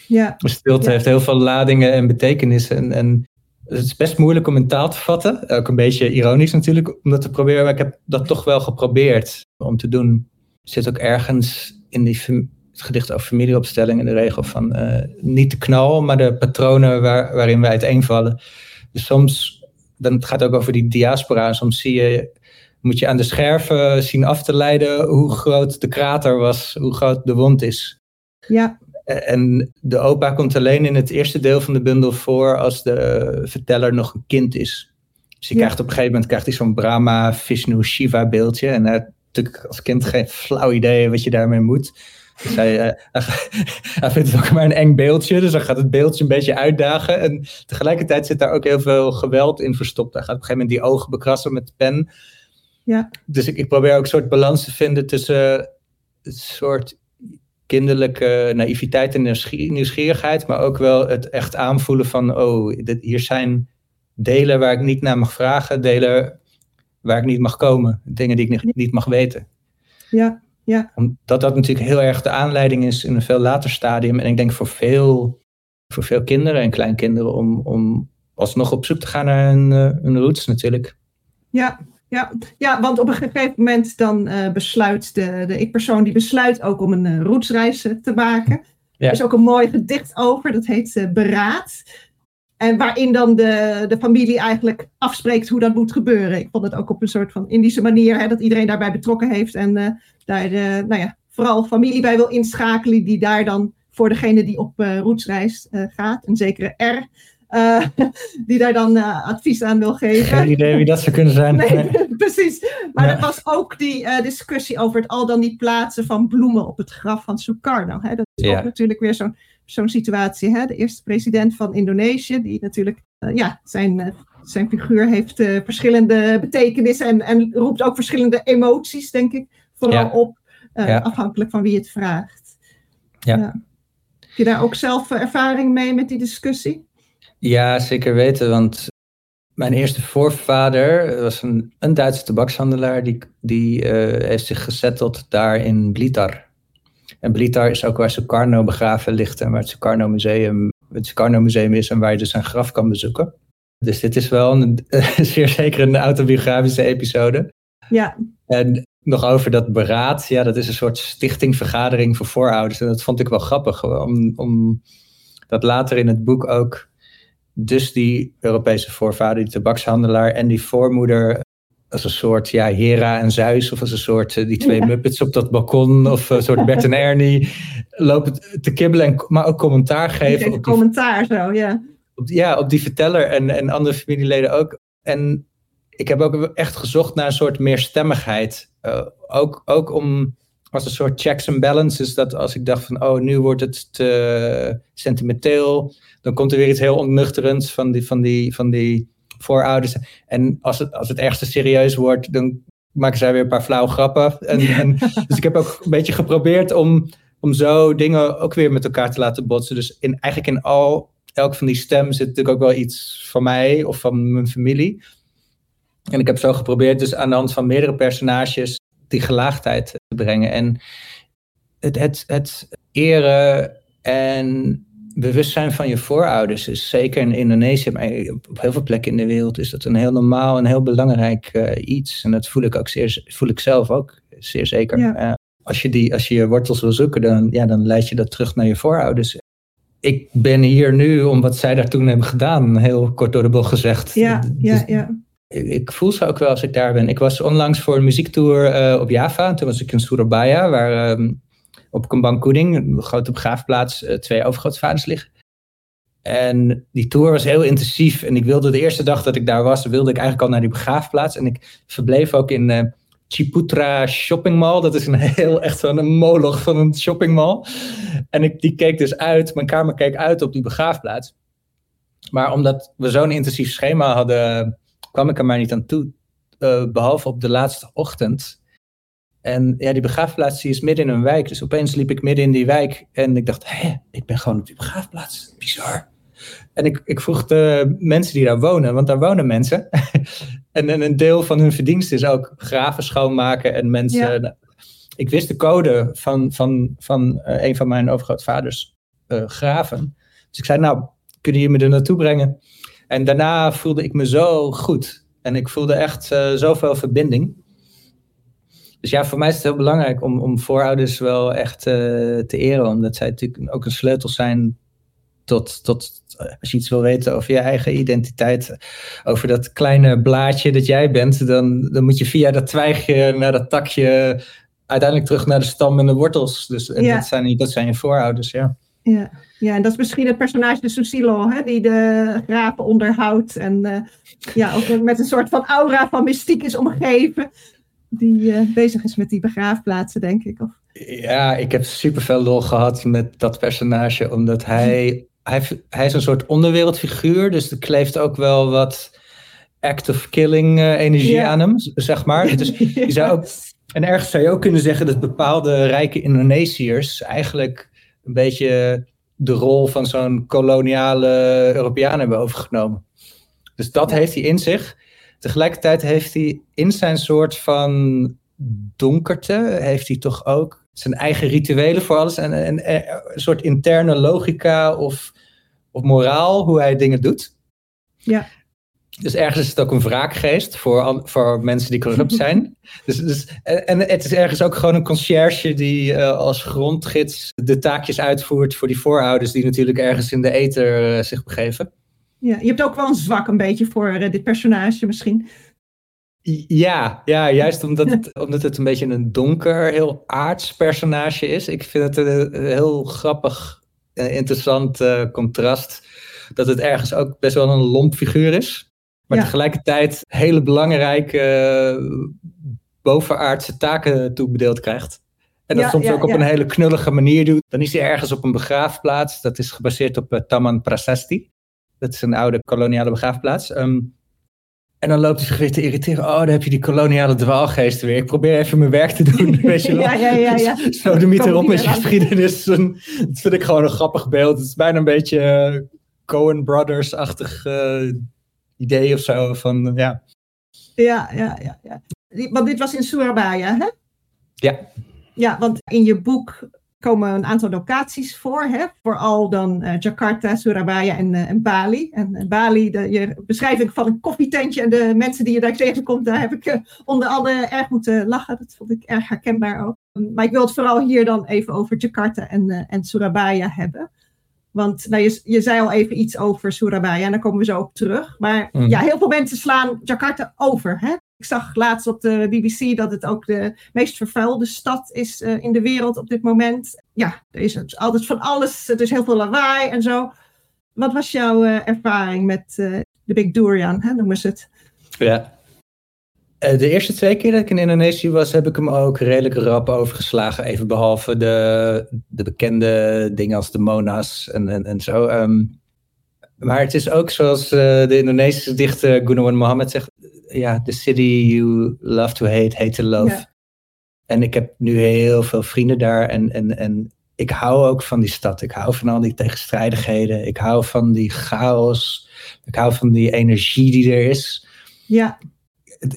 Ja. stilte ja. heeft heel veel ladingen en betekenissen. En, en het is best moeilijk om in taal te vatten. Ook een beetje ironisch natuurlijk om dat te proberen. Maar ik heb dat toch wel geprobeerd om te doen. Zit ook ergens in die het gedicht over familieopstelling in de regel van uh, niet de knal, maar de patronen waar, waarin wij uiteenvallen. Dus soms, dan het gaat ook over die diaspora. Soms zie je, moet je aan de scherven zien af te leiden hoe groot de krater was, hoe groot de wond is. Ja. En de opa komt alleen in het eerste deel van de bundel voor als de verteller nog een kind is. Dus je ja. krijgt op een gegeven moment krijgt hij zo'n Brahma, Vishnu, Shiva beeldje. En hij heeft natuurlijk als kind geen flauw idee wat je daarmee moet. Dus hij, uh, hij vindt het ook maar een eng beeldje. Dus hij gaat het beeldje een beetje uitdagen. En tegelijkertijd zit daar ook heel veel geweld in verstopt. Hij gaat op een gegeven moment die ogen bekrassen met de pen. Ja. Dus ik, ik probeer ook een soort balans te vinden tussen een soort kinderlijke naïviteit en nieuwsgierigheid, maar ook wel het echt aanvoelen van, oh, dit, hier zijn delen waar ik niet naar mag vragen, delen waar ik niet mag komen, dingen die ik niet, mag weten. Ja, ja. Omdat dat natuurlijk heel erg de aanleiding is in een veel later stadium. En ik denk voor veel, voor veel kinderen en kleinkinderen om, om alsnog op zoek te gaan naar hun, hun roots natuurlijk. Ja, ja, ja, want op een gegeven moment dan uh, besluit de, de ik-persoon, die besluit ook om een uh, roetsreis te maken. Ja. Er is ook een mooi gedicht over, dat heet Beraad. En waarin dan de, de familie eigenlijk afspreekt hoe dat moet gebeuren. Ik vond het ook op een soort van Indische manier, hè, dat iedereen daarbij betrokken heeft. En daar nou ja, vooral familie bij wil inschakelen, die daar dan voor degene die op roetsreis gaat, een zekere R, die daar dan advies aan wil geven. Geen idee wie dat zou kunnen zijn. Nee, precies. Maar ja. er was ook die discussie over het al dan niet plaatsen van bloemen op het graf van Sukarno. Hè. Dat is ja. ook natuurlijk weer zo'n zo'n situatie. Hè? De eerste president van Indonesië, die natuurlijk, ja, zijn, zijn figuur heeft verschillende betekenissen en, en roept ook verschillende emoties, denk ik, vooral ja. op, afhankelijk van wie het vraagt. Ja. Heb je daar ook zelf ervaring mee met die discussie? Ja, zeker weten, want mijn eerste voorvader was een, een Duitse tabakshandelaar, die, die heeft zich gezetteld daar in Blitar. En Blitar is ook waar Sukarno begraven ligt en waar het Sukarno Museum, het Sukarno Museum is en waar je dus zijn graf kan bezoeken. Dus dit is wel een, zeer zeker een autobiografische episode. Ja. En nog over dat beraad, ja, dat is een soort stichtingvergadering voor voorouders. En dat vond ik wel grappig, om, om dat later in het boek ook dus die Europese voorvader, die tabakshandelaar en die voormoeder als een soort ja, Hera en Zeus, of als een soort die twee ja. Muppets op dat balkon, of een soort Bert en Ernie, lopen te kibbelen, en, maar ook commentaar geven. Op die, commentaar zo, ja. Op, ja, op die verteller en, en andere familieleden ook. En ik heb ook echt gezocht naar een soort meerstemmigheid. Uh, ook, ook om als een soort checks and balances, dat als ik dacht van, oh, nu wordt het te sentimenteel, dan komt er weer iets heel ontnuchterends van die, van die, van die voorouders. En als het, als het ergens te serieus wordt, dan maken zij weer een paar flauwe grappen. En, en, dus ik heb ook een beetje geprobeerd om, om zo dingen ook weer met elkaar te laten botsen. Dus in, eigenlijk in al, elk van die stemmen zit natuurlijk ook wel iets van mij of van mijn familie. En ik heb zo geprobeerd dus aan de hand van meerdere personages die gelaagdheid te brengen. En het, het, het eren en bewustzijn van je voorouders is zeker in Indonesië, maar op heel veel plekken in de wereld is dat een heel normaal en heel belangrijk uh, iets. En dat voel ik ook zeer, voel ik zelf ook zeer zeker. Ja. Uh, als, je die, als je je wortels wil zoeken, dan, ja, dan leid je dat terug naar je voorouders. Ik ben hier nu om wat zij daar toen hebben gedaan, heel kort door de bocht gezegd. Ja, ja, ja. Ik, voel ze ook wel als ik daar ben. Ik was onlangs voor een muziektour uh, op Java. Toen was ik in Surabaya, waar um, op Kembang een grote begraafplaats, uh, twee overgrootvaders liggen. En die tour was heel intensief. En ik wilde de eerste dag dat ik daar was, wilde ik eigenlijk al naar die begraafplaats. En ik verbleef ook in uh, Chiputra Shopping Mall. Dat is een heel, echt zo'n moloch van een shopping mall. En ik, die keek dus uit, mijn kamer keek uit op die begraafplaats. Maar omdat we zo'n intensief schema hadden, kwam ik er maar niet aan toe. Uh, behalve op de laatste ochtend. En ja, die begraafplaats die is midden in een wijk. Dus opeens liep ik midden in die wijk en ik dacht, hé, ik ben gewoon op die begraafplaats. Bizar. En ik, ik vroeg de mensen die daar wonen, want daar wonen mensen. en, en een deel van hun verdienste is ook graven schoonmaken en mensen. Ja. Ik wist de code van, van, van uh, een van mijn overgrootvaders uh, graven. Dus ik zei, nou, kunnen jullie me er naartoe brengen? En daarna voelde ik me zo goed. En ik voelde echt uh, zoveel verbinding. Dus ja, voor mij is het heel belangrijk om, om voorouders wel echt uh, te eren. Omdat zij natuurlijk ook een sleutel zijn tot, tot, als je iets wil weten over je eigen identiteit. Over dat kleine blaadje dat jij bent. Dan, dan moet je via dat twijgje naar dat takje uiteindelijk terug naar de stam en de wortels. Dus en Ja. dat, zijn, dat zijn je voorouders, ja. Ja, ja, en dat is misschien het personage de Susilo, hè, die de graven onderhoudt. En eh, ja, ook met een soort van aura van mystiek is omgeven. Die eh, bezig is met die begraafplaatsen, denk ik. Of... Ja, ik heb super veel lol gehad met dat personage, omdat hij, hij, hij is een soort onderwereldfiguur, dus er kleeft ook wel wat act of killing uh, energie aan hem, zeg maar. Dus je zou ook, en ergens zou je ook kunnen zeggen dat bepaalde rijke Indonesiërs eigenlijk een beetje de rol van zo'n koloniale Europeaan hebben overgenomen. Dus dat heeft hij in zich. Tegelijkertijd heeft hij in zijn soort van donkerte, heeft hij toch ook zijn eigen rituelen voor alles en, en, en een soort interne logica of, of moraal hoe hij dingen doet. Ja. Dus ergens is het ook een wraakgeest voor, voor mensen die corrupt zijn. dus, dus, en, en het is ergens ook gewoon een conciërge die eh, als grondgids de taakjes uitvoert voor die voorouders die natuurlijk ergens in de ether eh, zich begeven. Ja, je hebt ook wel een zwak een beetje voor dit personage misschien. Ja, ja juist omdat het, omdat het een beetje een donker, heel aards personage is. Ik vind het een, heel grappig, interessant contrast. Dat het ergens ook best wel een lomp figuur is. Maar tegelijkertijd hele belangrijke bovenaardse taken toebedeeld krijgt. En dat soms ook op een hele knullige manier doet. Dan is hij ergens op een begraafplaats. Dat is gebaseerd op uh, Taman Prasasti. Dat is een oude koloniale begraafplaats. Ehm, en dan loopt hij zich weer te irriteren. Oh, dan heb je die koloniale dwaalgeest weer. Ik probeer even mijn werk te doen. Weet je wel? ja, ja, ja. ja. Zo de mythe erop met je geschiedenis. Dat vind ik gewoon een grappig beeld. Het is bijna een beetje uh, Coen Brothers-achtig uh, idee of zo. Van, ja. Ja, ja, ja, ja. Want dit was in Surabaya, hè? Ja. Ja, want in je boek komen een aantal locaties voor, hè? vooral dan uh, Jakarta, Surabaya en, uh, en Bali. En Bali, de je beschrijving van een koffietentje en de mensen die je daar tegenkomt, daar heb ik onder andere erg moeten lachen. Dat vond ik erg herkenbaar ook. Maar ik wil het vooral hier dan even over Jakarta en, en Surabaya hebben. Want nou, je, je zei al even iets over Surabaya en daar komen we zo op terug. Maar mm. ja, heel veel mensen slaan Jakarta over. Hè? Ik zag laatst op de BBC dat het ook de meest vervuilde stad is uh, in de wereld op dit moment. Ja, er is altijd van alles. Er is heel veel lawaai en zo. Wat was jouw uh, ervaring met uh, de Big Durian, hè, noemen ze het? Ja. De eerste twee keer dat ik in Indonesië was, heb ik hem ook redelijk rap overgeslagen. Even behalve de, de bekende dingen als de Monas en, en, en zo. Um, maar het is ook zoals de Indonesische dichter Gunawan Mohammed zegt ja, the city you love to hate, hate to love. En ik heb nu heel veel vrienden daar en, en, en ik hou ook van die stad. Ik hou van al die tegenstrijdigheden. Ik hou van die chaos. Ik hou van die energie die er is. Ja.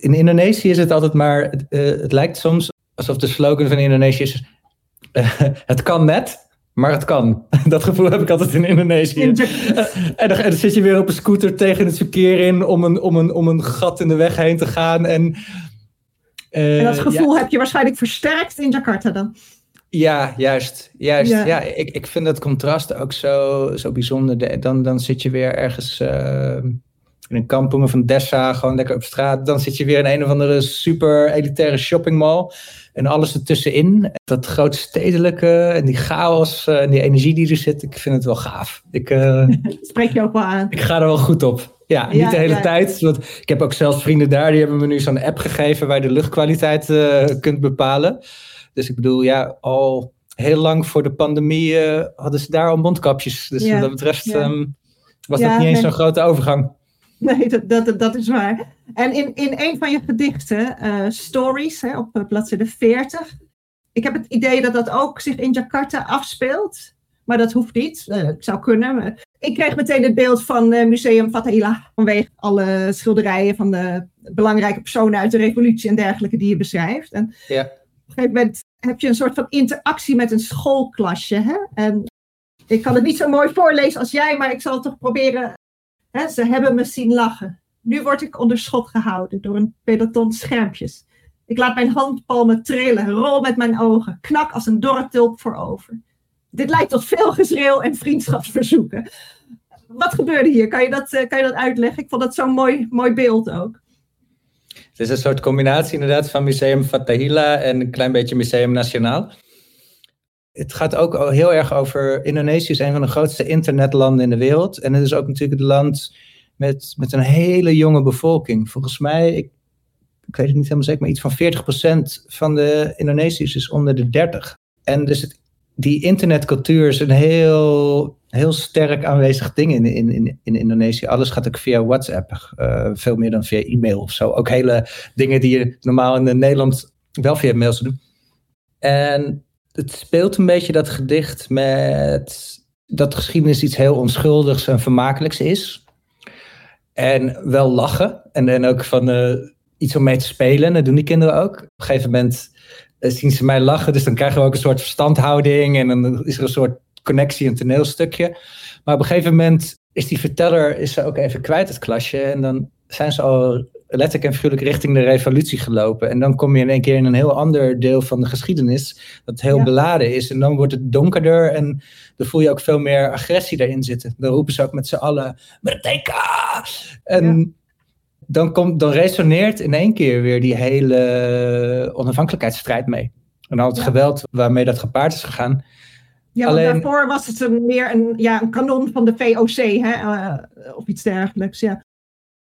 In Indonesië is het altijd maar, het, uh, het lijkt soms alsof de slogan van Indonesië is, uh, het kan net, maar het kan. Dat gevoel heb ik altijd in Indonesië. En dan, dan, zit je weer op een scooter tegen het verkeer in om een, om een, om een gat in de weg heen te gaan. En, uh, en dat gevoel heb je waarschijnlijk versterkt in Jakarta dan? Ja, juist. juist. Ja. ik, ik vind dat contrast ook zo, zo bijzonder. Dan, dan zit je weer ergens uh, in een kampong van Dessa, gewoon lekker op straat. Dan zit je weer in een of andere super elitaire shoppingmall. En alles ertussenin, dat grote stedelijke en die chaos eh, en die energie die er zit, ik vind het wel gaaf. Ik, uh, Spreek je ook wel aan. Ik ga er wel goed op. Ja, niet de hele tijd. Want ik heb ook zelfs vrienden daar, die hebben me nu zo'n app gegeven waar je de luchtkwaliteit uh, kunt bepalen. Dus ik bedoel, ja, al heel lang voor de pandemie hadden ze daar al mondkapjes. Dus wat dat betreft um, was dat niet eens zo'n grote overgang. Nee, dat, dat, dat is waar. En in, in een van je gedichten, uh, Stories, hè, op uh, bladzijde 40, ik heb het idee dat dat ook zich in Jakarta afspeelt. Maar dat hoeft niet. Uh, het zou kunnen. Ik kreeg meteen het beeld van Museum Fatahila. Vanwege alle schilderijen van de belangrijke personen uit de revolutie en dergelijke die je beschrijft. En ja. op een gegeven moment heb je een soort van interactie met een schoolklasje. Hè? En ik kan het niet zo mooi voorlezen als jij, maar ik zal het toch proberen ze hebben me zien lachen. Nu word ik onder schot gehouden door een peloton schermpjes. Ik laat mijn handpalmen trillen, rol met mijn ogen, knak als een dorre tulp voorover. Dit lijkt tot veel geschreeuw en vriendschapsverzoeken. Wat gebeurde hier? Kan je dat, eh, kan je dat uitleggen? Ik vond dat zo'n mooi, mooi beeld ook. Het is een soort combinatie inderdaad van Museum Fatahila en een klein beetje Museum Nationaal het gaat ook heel erg over. Indonesië is een van de grootste internetlanden in de wereld. En het is ook natuurlijk het land met, met een hele jonge bevolking. Volgens mij, ik, weet het niet helemaal zeker, maar iets van 40% van de Indonesiërs is onder de 30. En dus die internetcultuur is een heel, heel sterk aanwezig ding in, in, in, in Indonesië. Alles gaat ook via WhatsApp, uh, veel meer dan via e-mail of zo. Ook hele dingen die je normaal in Nederland wel via mails doet. En het speelt een beetje dat gedicht met dat geschiedenis iets heel onschuldigs en vermakelijks is. En wel lachen. En, en ook van uh, iets om mee te spelen. Dat doen die kinderen ook. Op een gegeven moment uh, zien ze mij lachen. Dus dan krijgen we ook een soort verstandhouding. En dan is er een soort connectie, een toneelstukje. Maar op een gegeven moment is die verteller is ze ook even kwijt, het klasje. En dan zijn ze al letterlijk en figuurlijk richting de revolutie gelopen. En dan kom je in één keer in een heel ander deel van de geschiedenis, dat heel beladen is. En dan wordt het donkerder en dan voel je ook veel meer agressie daarin zitten. Dan roepen ze ook met z'n allen, Merdeka! En dan, komt, dan resoneert in één keer weer die hele onafhankelijkheidsstrijd mee. En al het geweld waarmee dat gepaard is gegaan. Ja, Alleen... daarvoor was het een, meer een, ja, een kanon van de VOC, hè? Uh, of iets dergelijks. Ja.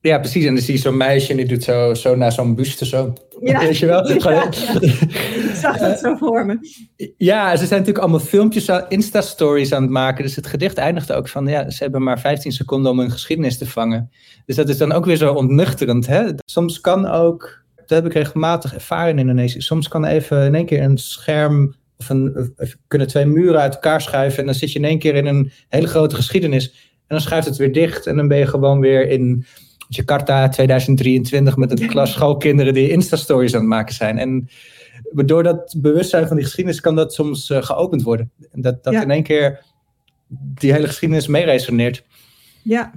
Ja, precies. En dan zie je zo'n meisje en die doet zo, zo naar zo'n buste zo. Ja. Weet je wel? Ja, Ik zag dat zo voor me. Ja, ze zijn natuurlijk allemaal filmpjes, Insta-stories aan het maken. Dus het gedicht eindigt ook van, ja, ze hebben maar 15 seconden om hun geschiedenis te vangen. Dus dat is dan ook weer zo ontnuchterend. Hè? Soms kan ook, dat heb ik regelmatig ervaren in Indonesië, soms kan even in één keer een scherm of een, kunnen twee muren uit elkaar schuiven en dan zit je in één keer in een hele grote geschiedenis. En dan schuift het weer dicht en dan ben je gewoon weer in Jakarta 2023 met een klas schoolkinderen die Insta-stories aan het maken zijn. En door dat bewustzijn van die geschiedenis kan dat soms uh, geopend worden. En dat, dat in één keer die hele geschiedenis mee resoneert. Ja,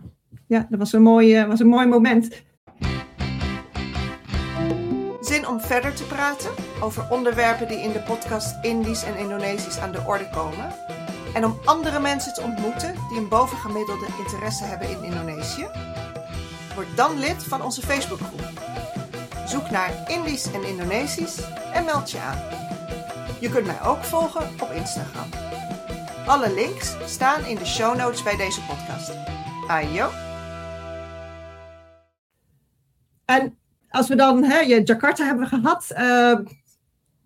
ja dat was een, mooi, uh, was een mooi moment. Zin om verder te praten over onderwerpen die in de podcast Indisch en Indonesisch aan de orde komen? En om andere mensen te ontmoeten die een bovengemiddelde interesse hebben in Indonesië? Word dan lid van onze Facebookgroep. Zoek naar Indisch en Indonesisch en meld je aan. Je kunt mij ook volgen op Instagram. Alle links staan in de show notes bij deze podcast. Ayo! En als we dan, hè, Jakarta hebben gehad, uh,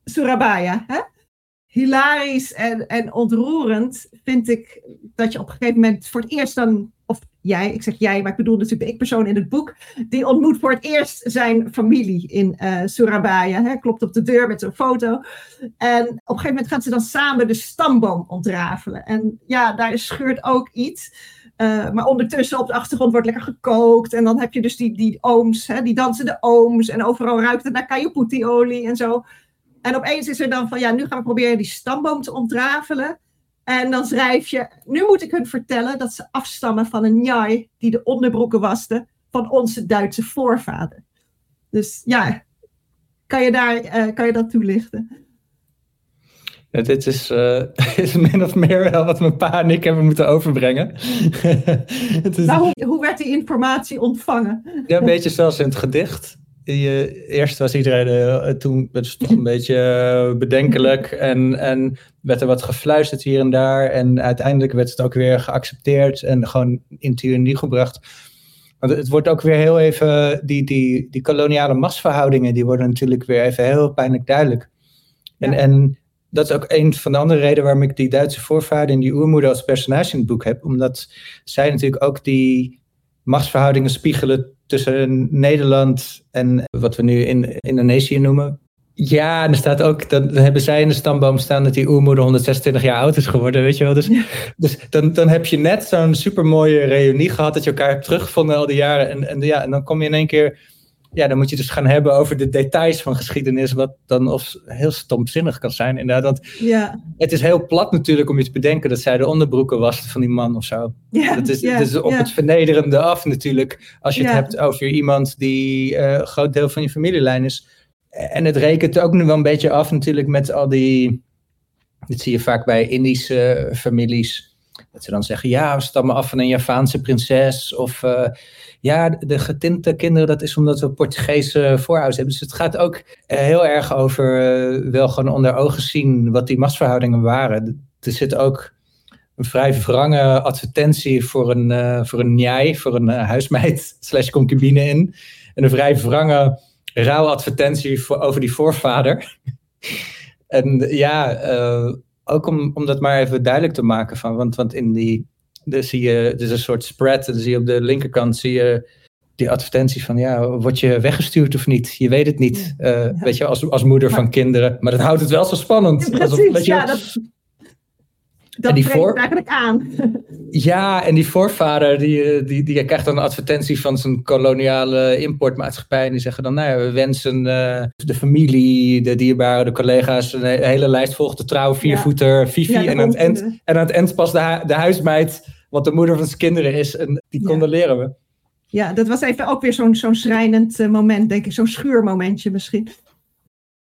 Surabaya. Hè? Hilarisch en, en ontroerend vind ik dat je op een gegeven moment voor het eerst dan, of jij, ik zeg jij, maar ik bedoel natuurlijk de ik-persoon in het boek, die ontmoet voor het eerst zijn familie in uh, Surabaya. Hè, klopt op de deur met zo'n foto. En op een gegeven moment gaan ze dan samen de stamboom ontrafelen. En ja, daar scheurt ook iets. Uh, maar ondertussen op de achtergrond wordt lekker gekookt. En dan heb je dus die, die ooms, hè, die dansende ooms. En overal ruikt het naar kajuputi-olie en zo. En opeens is er dan van, ja, nu gaan we proberen die stamboom te ontrafelen. En dan schrijf je, nu moet ik hun vertellen dat ze afstammen van een njai die de onderbroeken waste van onze Duitse voorvader. Dus ja, kan je, daar, uh, kan je dat toelichten? Ja, dit is, uh, is min of meer wel wat mijn pa en ik hebben moeten overbrengen. het is... nou, hoe, hoe, werd die informatie ontvangen? ja, een beetje zoals in het gedicht. Je, eerst was iedereen, uh, toen werd het toch een beetje bedenkelijk en, en werd er wat gefluisterd hier en daar. En uiteindelijk werd het ook weer geaccepteerd en gewoon in theorie gebracht. Want het wordt ook weer heel even, die, die, die koloniale machtsverhoudingen, die worden natuurlijk weer even heel pijnlijk duidelijk. En, ja. en dat is ook een van de andere redenen waarom ik die Duitse voorvader en die oermoeder als personage in het boek heb. Omdat zij natuurlijk ook die machtsverhoudingen spiegelen tussen Nederland en wat we nu in Indonesië noemen. Ja, en er staat ook, dan hebben zij in de stamboom staan dat die oermoeder 126 jaar oud is geworden, weet je wel. Dus, dus dan, dan heb je net zo'n supermooie reunie gehad dat je elkaar hebt teruggevonden al die jaren. En, en, ja, en dan kom je in één keer ja, dan moet je dus gaan hebben over de details van geschiedenis, wat dan of heel stomzinnig kan zijn. Inderdaad, want ja. het is heel plat natuurlijk om je te bedenken dat zij de onderbroeken was van die man of zo. Ja, dat is, ja, is op ja. het vernederende af natuurlijk, als je het hebt over iemand die eh, een groot deel van je familielijn is. En het rekent ook nu wel een beetje af natuurlijk met al die, dit zie je vaak bij Indische families, dat ze dan zeggen, ja, we stammen af van een Javaanse prinses. Of eh, ja, de getinte kinderen, dat is omdat we Portugese voorouders hebben. Dus het gaat ook eh, heel erg over eh, wel gewoon onder ogen zien wat die machtsverhoudingen waren. Er zit ook een vrij wrange advertentie voor een, eh voor een njai, voor een huismeid slash concubine in. En een vrij wrange rouwadvertentie voor, over die voorvader. en ja, ook om, om dat maar even duidelijk te maken van, want, want in die, de, zie je, is een soort spread, en dan zie je op de linkerkant zie je die advertentie van, ja, word je weggestuurd of niet? Je weet het niet, Eh, weet je, als, als moeder van kinderen. Maar dat houdt het wel zo spannend. Alsof- Precies, je, ja, dat, dat voor- het eigenlijk aan. Ja, en die voorvader die, eh, die, die krijgt dan een advertentie van zijn koloniale importmaatschappij. En die zeggen dan, nou ja, we wensen eh, de familie, de dierbaren, de collega's, een he- hele lijst volgt de trouw, viervoeter, Fifi. Ja, daar en, aan het eind, en aan het eind pas de, hu- de huismeid, wat de moeder van zijn kinderen is. En die condoleren we. Ja, dat was even ook weer zo'n zo'n schrijnend eh, moment, denk ik. Zo'n schuurmomentje misschien.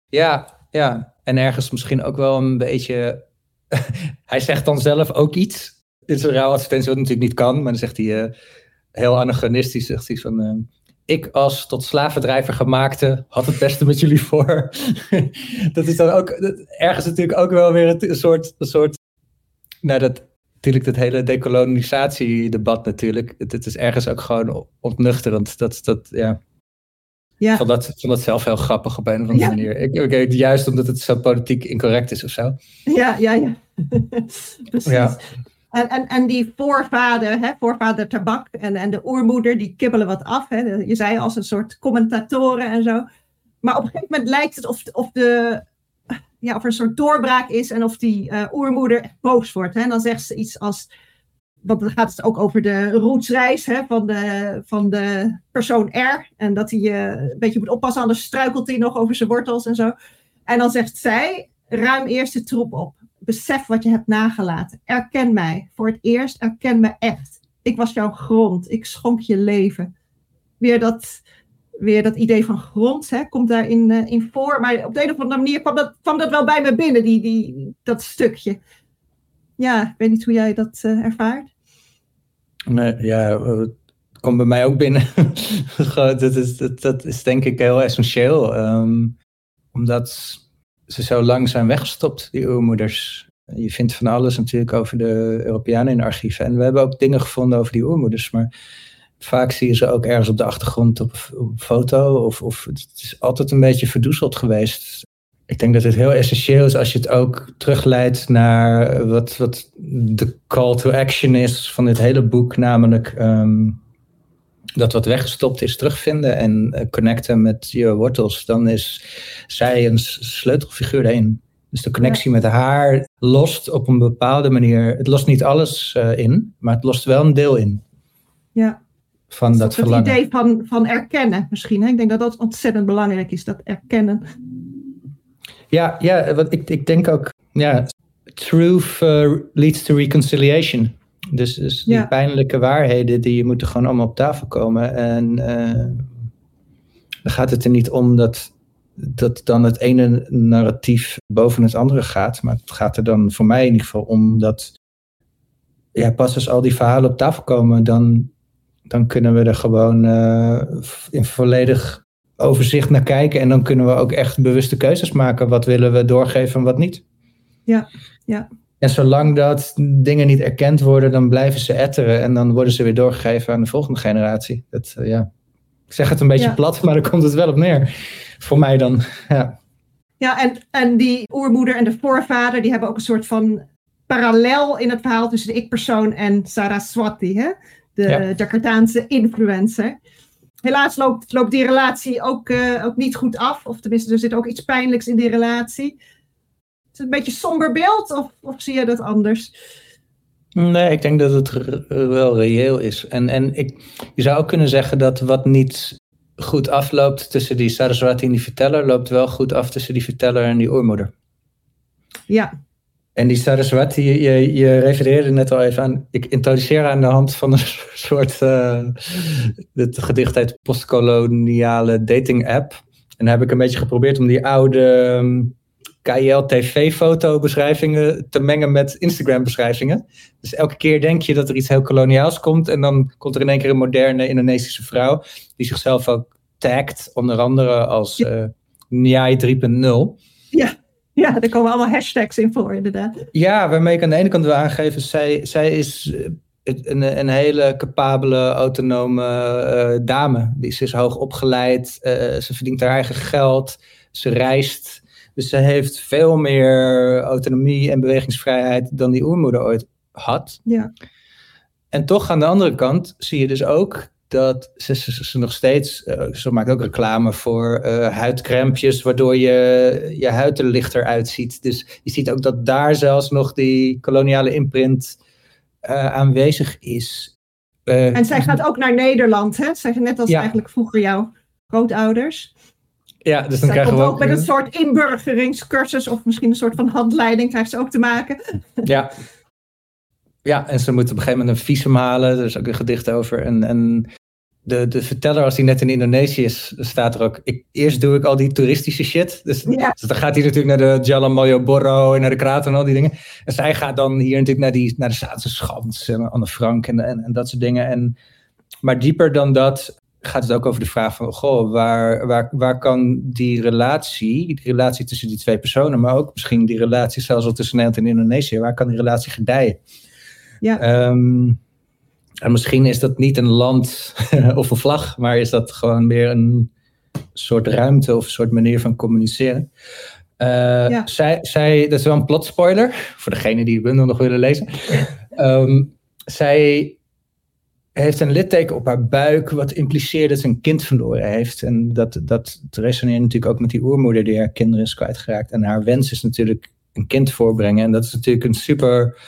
Ja, ja. En ergens misschien ook wel een beetje... hij zegt dan zelf ook iets. Dit is een rouwadvertentie wat natuurlijk niet kan. Maar dan zegt hij uh, heel anachronistisch. Zegt hij van... Uh, ik als tot slavendrijver gemaakte had het beste met jullie voor. dat is dan ook ergens natuurlijk ook wel weer een soort, een soort nou dat natuurlijk dat hele decolonisatiedebat natuurlijk. Het, het, is ergens ook gewoon ontnuchterend. Dat, dat, ja. Ja. Ik vond dat, vond dat zelf heel grappig op een of andere manier. Ik, ik, juist omdat het zo politiek incorrect is of zo. Ja, ja, ja. Precies. Ja. En, en, en die voorvader, hè, voorvader tabak en, en de oermoeder, die kibbelen wat af. Hè. Je zei als een soort commentatoren en zo. Maar op een gegeven moment lijkt het of, of de ja, of er een soort doorbraak is en of die uh, oermoeder boos wordt. Hè? En dan zegt ze iets als, want dan gaat het ook over de roetsreis hè, van, de, van de persoon R. En dat hij uh, een beetje moet oppassen, anders struikelt hij nog over zijn wortels en zo. En dan zegt zij, ruim eerst de troep op. Besef wat je hebt nagelaten. Erken mij. Voor het eerst erken me echt. Ik was jouw grond. Ik schonk je leven. Weer dat weer dat idee van grond hè, komt daarin uh, in voor. Maar op de een of andere manier kwam dat, kwam dat wel bij me binnen, die, die, dat stukje. Ja, ik weet niet hoe jij dat uh, ervaart. Nee, ja, het komt bij mij ook binnen. dat, is, dat, is denk ik heel essentieel. Um, omdat ze zo lang zijn weggestopt, die oermoeders. Je vindt van alles natuurlijk over de Europeanen in archieven. En we hebben ook dingen gevonden over die oermoeders. Maar Vaak zie je ze ook ergens op de achtergrond op, op foto. Of, of het is altijd een beetje verdoezeld geweest. Ik denk dat het heel essentieel is als je het ook terugleidt naar wat, wat de call to action is van dit hele boek. Namelijk um, dat wat weggestopt is terugvinden en uh, connecten met je wortels. Dan is zij een sleutelfiguur daarin. Dus de connectie met haar lost op een bepaalde manier. Het lost niet alles uh, in, maar het lost wel een deel in. Ja, van dat, dat verlangen. Het idee van, van erkennen misschien. Hè? Ik denk dat dat ontzettend belangrijk is, dat erkennen. Ja, ja wat ik, ik denk ook, ja, truth uh, leads to reconciliation. Dus, dus die pijnlijke waarheden, die moeten gewoon allemaal op tafel komen. En uh, dan gaat het er niet om dat, dat dan het ene narratief boven het andere gaat. Maar het gaat er dan voor mij in ieder geval om dat ja, pas als al die verhalen op tafel komen, dan dan kunnen we er gewoon uh, in volledig overzicht naar kijken. En dan kunnen we ook echt bewuste keuzes maken. Wat willen we doorgeven en wat niet. Ja, ja. En zolang dat dingen niet erkend worden, dan blijven ze etteren. En dan worden ze weer doorgegeven aan de volgende generatie. Dat, uh, ja. Ik zeg het een beetje plat, maar daar komt het wel op neer. Voor mij dan, ja. Ja, en, en die oermoeder en de voorvader, die hebben ook een soort van parallel in het verhaal tussen de ik-persoon en Saraswati. Hè? de ja. Jakartaanse influencer. Helaas loopt, loopt die relatie ook, uh, ook niet goed af. Of tenminste, er zit ook iets pijnlijks in die relatie. Is het een beetje een somber beeld of, of zie je dat anders? Nee, ik denk dat het wel reëel is. En, en ik, je zou ook kunnen zeggen dat wat niet goed afloopt tussen die Saraswati en die verteller, loopt wel goed af tussen die verteller en die oormoeder. Ja, en die Saraswati, je, je refereerde net al even aan. Ik introduceer aan de hand van een soort. Uh, het gedicht uit postkoloniale dating app. En daar heb ik een beetje geprobeerd om die oude um, ehm, KJL-TV-foto-beschrijvingen te mengen met Instagram-beschrijvingen. Dus elke keer denk je dat er iets heel koloniaals komt. En dan komt er in één keer een moderne Indonesische vrouw. die zichzelf ook tagt, onder andere als uh, Nyai 3.0. Ja. Ja, daar komen allemaal hashtags in voor, inderdaad. Ja, waarmee ik aan de ene kant wil aangeven, zij, zij is eh, een, een hele capabele, autonome uh, dame. Die, ze is hoog opgeleid, uh, ze verdient haar eigen geld, ze reist. Dus ze heeft veel meer autonomie en bewegingsvrijheid dan die oermoeder ooit had. Ja. En toch aan de andere kant zie je dus ook dat ze, ze, nog steeds, uh, ze maakt ook reclame voor uh, huidcrempjes, waardoor je, je huid er lichter uitziet. Dus je ziet ook dat daar zelfs nog die koloniale imprint uh, aanwezig is. en zij gaat ook naar Nederland, hè? Zij, net als eigenlijk vroeger jouw grootouders. Ja, dus dan krijgen we ook, ook met een soort inburgeringscursus of misschien een soort van handleiding krijgt ze ook te maken. Ja, ja, en ze moeten op een gegeven moment een visum halen. Er is ook een gedicht over. En, en de, de verteller, als hij net in Indonesië is, staat er ook. Ik, eerst doe ik al die toeristische shit. Dus, Ja. dus dan gaat hij natuurlijk naar de Jalan en naar de krater en al die dingen. En zij gaat dan hier natuurlijk naar, die, naar de Zaanse Schans en Anne Frank en, en, en dat soort dingen. En, maar dieper dan dat gaat het ook over de vraag van, goh, waar, waar, waar kan die relatie, die relatie tussen die twee personen, maar ook misschien die relatie zelfs al tussen Nederland en Indonesië, waar kan die relatie gedijen? Ja. Ehm, en misschien is dat niet een land of een vlag, maar is dat gewoon meer een soort ruimte of een soort manier van communiceren. Eh, Ja. zij, zij, dat is wel een plot spoiler voor degene die het bundel nog willen lezen. Ehm, zij heeft een litteken op haar buik, wat impliceert dat ze een kind verloren heeft. En dat, dat resoneert natuurlijk ook met die oermoeder die haar kinderen is kwijtgeraakt. En haar wens is natuurlijk een kind voorbrengen. En dat is natuurlijk een super,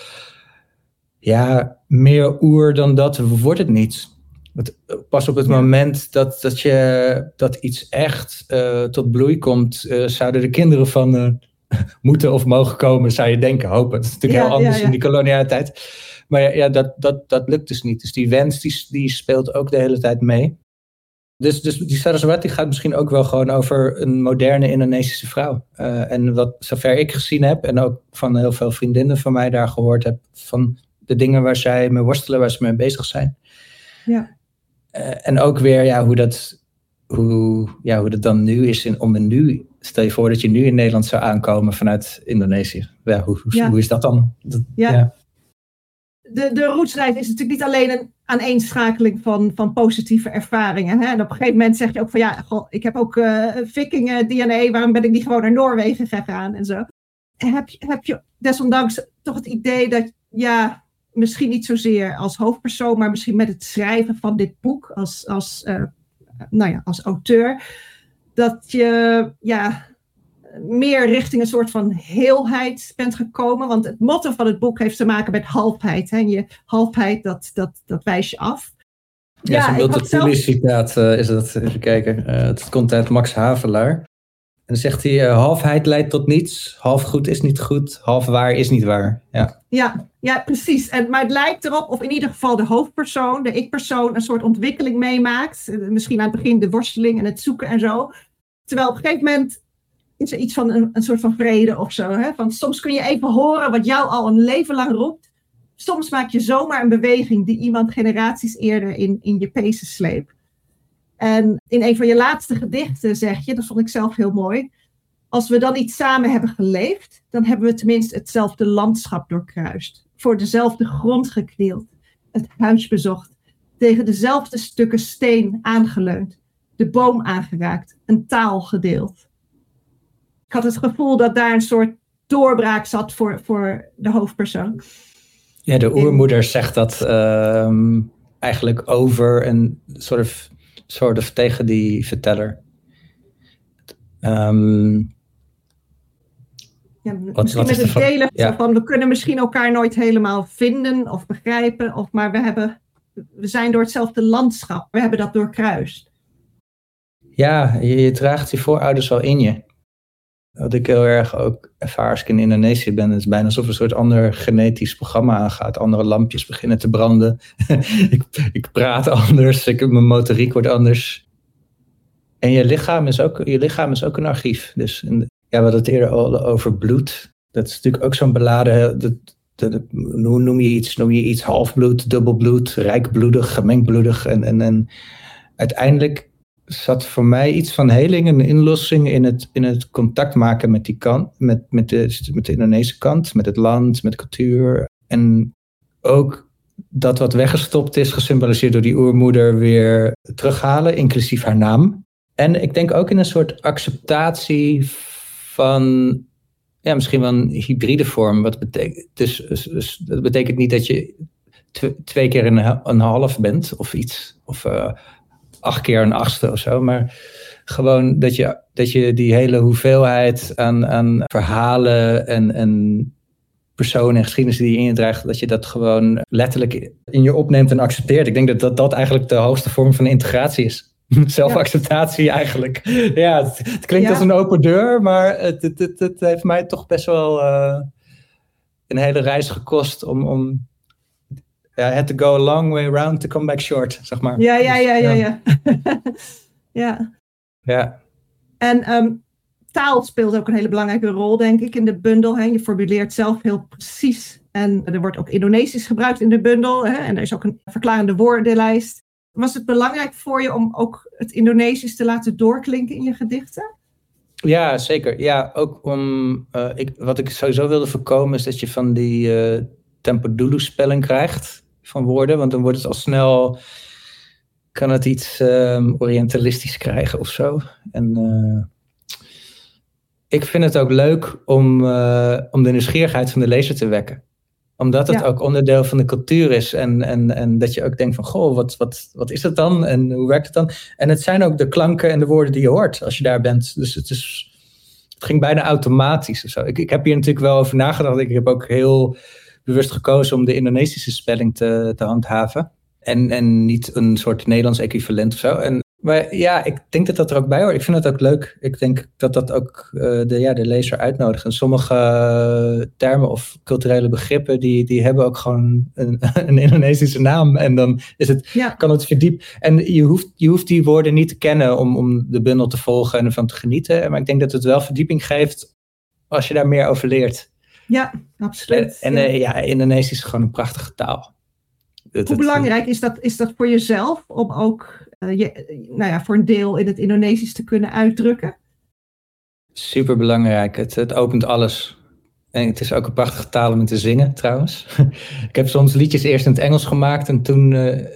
ja, meer oer dan dat wordt het niet. Want pas op het Ja. moment dat, dat, je, dat iets echt eh, tot bloei komt, eh, zouden de kinderen van eh, moeten of mogen komen, zou je denken, hopen. Dat is natuurlijk Ja, heel anders ja, in die koloniale tijd. Maar ja, ja, dat, dat, dat lukt dus niet. Dus die wens die, die speelt ook de hele tijd mee. Dus, dus die Saraswati gaat misschien ook wel gewoon over een moderne Indonesische vrouw. Eh, en wat zover ik gezien heb, en ook van heel veel vriendinnen van mij daar gehoord heb, van de dingen waar zij mee worstelen, waar ze mee bezig zijn. Ja. Eh, en ook weer ja, hoe, dat, hoe, ja, hoe dat dan nu is in, om een nu. Stel je voor dat je nu in Nederland zou aankomen vanuit Indonesië. Ja, hoe, hoe, Ja. hoe is dat dan? Dat, Ja. de, de roetsreis is natuurlijk niet alleen een aaneenschakeling van, van positieve ervaringen. Hè? En op een gegeven moment zeg je ook van ja, goh, ik heb ook eh vikingen DNA, waarom ben ik niet gewoon naar Noorwegen gegaan en zo. Heb heb je desondanks toch het idee dat, ja, misschien niet zozeer als hoofdpersoon, maar misschien met het schrijven van dit boek als, als, eh, nou ja, als auteur, dat je ja, meer richting een soort van heelheid bent gekomen. Want het motto van het boek heeft te maken met halfheid. Hè? En je halfheid, dat, dat, dat wijs je af. Ja, zo'n Multatuli zelf- citaat eh, is dat. Even kijken. Eh, het komt uit Max Havelaar. En dan zegt hij, eh, halfheid leidt tot niets. Half goed is niet goed. Half waar is niet waar. Ja, Ja, ja precies. En, maar het lijkt erop of in ieder geval de hoofdpersoon, de ik-persoon, een soort ontwikkeling meemaakt. Eh, Misschien aan het begin de worsteling en het zoeken en zo. Terwijl op een gegeven moment is er iets van een, een soort van vrede of zo. Hè? Van soms kun je even horen wat jou al een leven lang roept. Soms maak je zomaar een beweging die iemand generaties eerder in, in je pezen sleept. En in een van je laatste gedichten zeg je, dat vond ik zelf heel mooi. Als we dan niet samen hebben geleefd, dan hebben we tenminste hetzelfde landschap doorkruist. Voor dezelfde grond geknield, het huis bezocht, tegen dezelfde stukken steen aangeleund, de boom aangeraakt, een taal gedeeld. Ik had het gevoel dat daar een soort doorbraak zat voor, voor de hoofdpersoon. ja de oermoeder zegt dat ehm, eigenlijk over een soort of, soort of tegen die verteller. Ehm, Ja, Wat- misschien wat is met de het va- delen ja. van we kunnen misschien elkaar nooit helemaal vinden of begrijpen, of, maar we, hebben, we zijn door hetzelfde landschap. We hebben dat doorkruist. Ja, je, je draagt je voorouders al in je. Wat ik heel erg ook ervaar als ik in Indonesië ben, is bijna alsof een soort ander genetisch programma aangaat. Andere lampjes beginnen te branden. ik, ik praat anders, ik, mijn motoriek wordt anders. En je lichaam is ook, je lichaam is ook een archief. Dus ja, we hadden het eerder al over bloed. Dat is natuurlijk ook zo'n beladen. Dat- hoe noem je iets? Noem je iets halfbloed, dubbelbloed, rijkbloedig, gemengdbloedig? En, en, en uiteindelijk zat voor mij iets van heling en inlossing in het, in het contact maken met die kant, met, met, de, met de Indonesische kant, met het land, met cultuur. En ook dat wat weggestopt is, gesymboliseerd door die oermoeder, weer terughalen, inclusief haar naam. En ik denk ook in een soort acceptatie van, ja, misschien wel een hybride vorm. Wat betekent, dus, dus, dus dat betekent niet dat je tw- twee keer een, een half bent of iets. Of eh, acht keer een achtste of zo. Maar gewoon dat je, dat je die hele hoeveelheid aan, aan verhalen en, en personen en geschiedenissen die je in je draagt, dat je dat gewoon letterlijk in je opneemt en accepteert. Ik denk dat dat, dat eigenlijk de hoogste vorm van integratie is. Zelfacceptatie eigenlijk. Ja, het, het klinkt Ja. als een open deur, maar het, het, het, het heeft mij toch best wel eh, een hele reis gekost om, om ja, had to go a long way round to come back short, zeg maar. Ja, ja, ja, ja, Dus, ja. ja. ja. En ehm, taal speelt ook een hele belangrijke rol, denk ik, in de bundel. Hè. Je formuleert zelf heel precies. En er wordt ook Indonesisch gebruikt in de bundel. Hè. En er is ook een verklarende woordenlijst. Was het belangrijk voor je om ook het Indonesisch te laten doorklinken in je gedichten? Ja, zeker. Ja, ook om. eh, ik, wat ik sowieso wilde voorkomen is dat je van die eh tempo dulu spelling krijgt van woorden, want dan wordt het al snel. kan het iets ehm, orientalistisch krijgen of zo. En eh, ik vind het ook leuk om, eh, om de nieuwsgierigheid van de lezer te wekken omdat het Ja. ook onderdeel van de cultuur is. En, en, en dat je ook denkt van, goh, wat, wat, wat is het dan? En hoe werkt het dan? En het zijn ook de klanken en de woorden die je hoort als je daar bent. Dus het, is, het ging bijna automatisch of zo. Ik, ik heb hier natuurlijk wel over nagedacht. Ik heb ook heel bewust gekozen om de Indonesische spelling te, te handhaven. En, en niet een soort Nederlands equivalent of zo. En, maar ja, ik denk dat dat er ook bij hoort. Ik vind het ook leuk. Ik denk dat dat ook eh, de, ja, de lezer uitnodigt. En sommige eh, termen of culturele begrippen, die, die hebben ook gewoon een, een Indonesische naam. En dan is het, Ja. kan het verdiep. En je hoeft, je hoeft die woorden niet te kennen om, om de bundel te volgen en ervan te genieten. Maar ik denk dat het wel verdieping geeft als je daar meer over leert. Ja, absoluut. En Ja. eh, ja, Indonesisch is gewoon een prachtige taal. Het- Hoe belangrijk is dat, is dat voor jezelf om ook eh, je, nou ja, voor een deel in het Indonesisch te kunnen uitdrukken? Super belangrijk. Het, het opent alles. En het is ook een prachtige taal om in te zingen, trouwens. ik heb soms liedjes eerst in het Engels gemaakt en toen eh,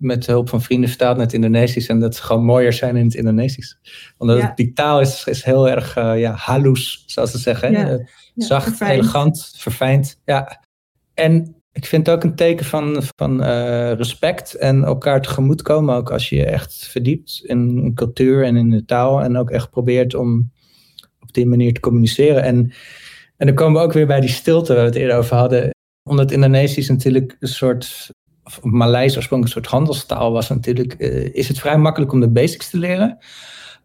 met hulp van vrienden vertaald naar het Indonesisch. En dat ze gewoon mooier zijn in het Indonesisch. Ja. het- die taal is, is heel erg eh, ja, halus, zoals ze zeggen. Ja. Eh, zacht, verfijnd. elegant, verfijnd. Ja. En ik vind het ook een teken van, van eh, respect en elkaar tegemoetkomen. Ook als je je echt verdiept in een cultuur en in de taal. En ook echt probeert om op die manier te communiceren. En, en dan komen we ook weer bij die stilte waar we het eerder over hadden. Omdat Indonesisch natuurlijk een soort, Maleis oorspronkelijk een soort handelstaal was natuurlijk, eh, is het vrij makkelijk om de basics te leren.